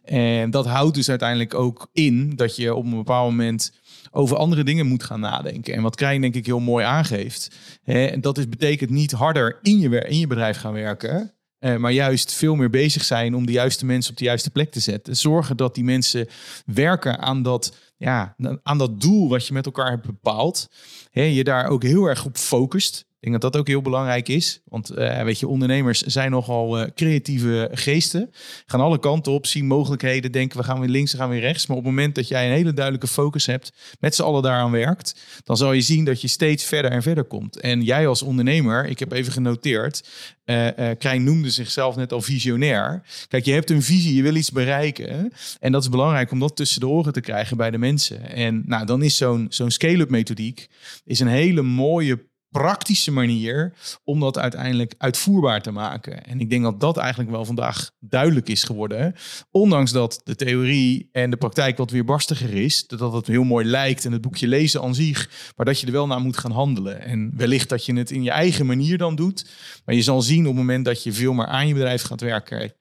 En dat houdt dus uiteindelijk ook in dat je op een bepaald moment over andere dingen moet gaan nadenken. En wat Krijn denk ik heel mooi aangeeft, hè, dat is, betekent niet harder in je, in je bedrijf gaan werken, eh, maar juist veel meer bezig zijn om de juiste mensen op de juiste plek te zetten. Zorgen dat die mensen werken aan dat, ja, aan dat doel wat je met elkaar hebt bepaald. Hè, je daar ook heel erg op focust. Ik denk dat dat ook heel belangrijk is. Want eh, weet je, ondernemers zijn nogal eh, creatieve geesten. Gaan alle kanten op, zien mogelijkheden, denken we gaan weer links, we gaan weer rechts. Maar op het moment dat jij een hele duidelijke focus hebt, met z'n allen daaraan werkt, dan zal je zien dat je steeds verder en verder komt. En jij als ondernemer, ik heb even genoteerd, eh, Krijn noemde zichzelf net al visionair. Kijk, je hebt een visie, je wil iets bereiken. En dat is belangrijk om dat tussen de oren te krijgen bij de mensen. En nou, dan is zo'n zo'n scale-up methodiek is een hele mooie praktische manier om dat uiteindelijk uitvoerbaar te maken. En ik denk dat dat eigenlijk wel vandaag duidelijk is geworden. Ondanks dat de theorie en de praktijk wat weerbarstiger is, dat het heel mooi lijkt en het boekje lezen aan zich, maar dat je er wel naar moet gaan handelen. En wellicht dat je het in je eigen manier dan doet, maar je zal zien op het moment dat je veel meer aan je bedrijf gaat werken,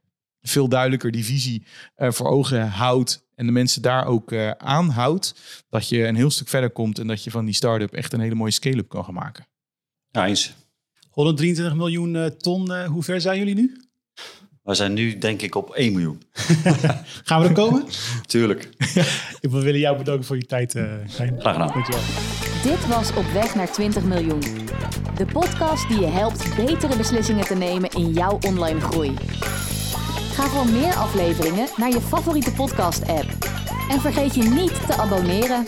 veel duidelijker die visie eh, voor ogen houdt en de mensen daar ook eh, aanhoudt, dat je een heel stuk verder komt en dat je van die start-up echt een hele mooie scale-up kan gaan maken. Ja, eens. 123 miljoen eh, ton, eh, hoe ver zijn jullie nu? We zijn nu denk ik op 1 miljoen. Gaan we er komen? Tuurlijk. We willen jou bedanken voor je tijd, eh Gijn. Graag gedaan. Dankjewel. Dit was Op weg naar 20 miljoen. De podcast die je helpt betere beslissingen te nemen in jouw online groei. Ga voor meer afleveringen naar je favoriete podcast-app. En vergeet je niet te abonneren.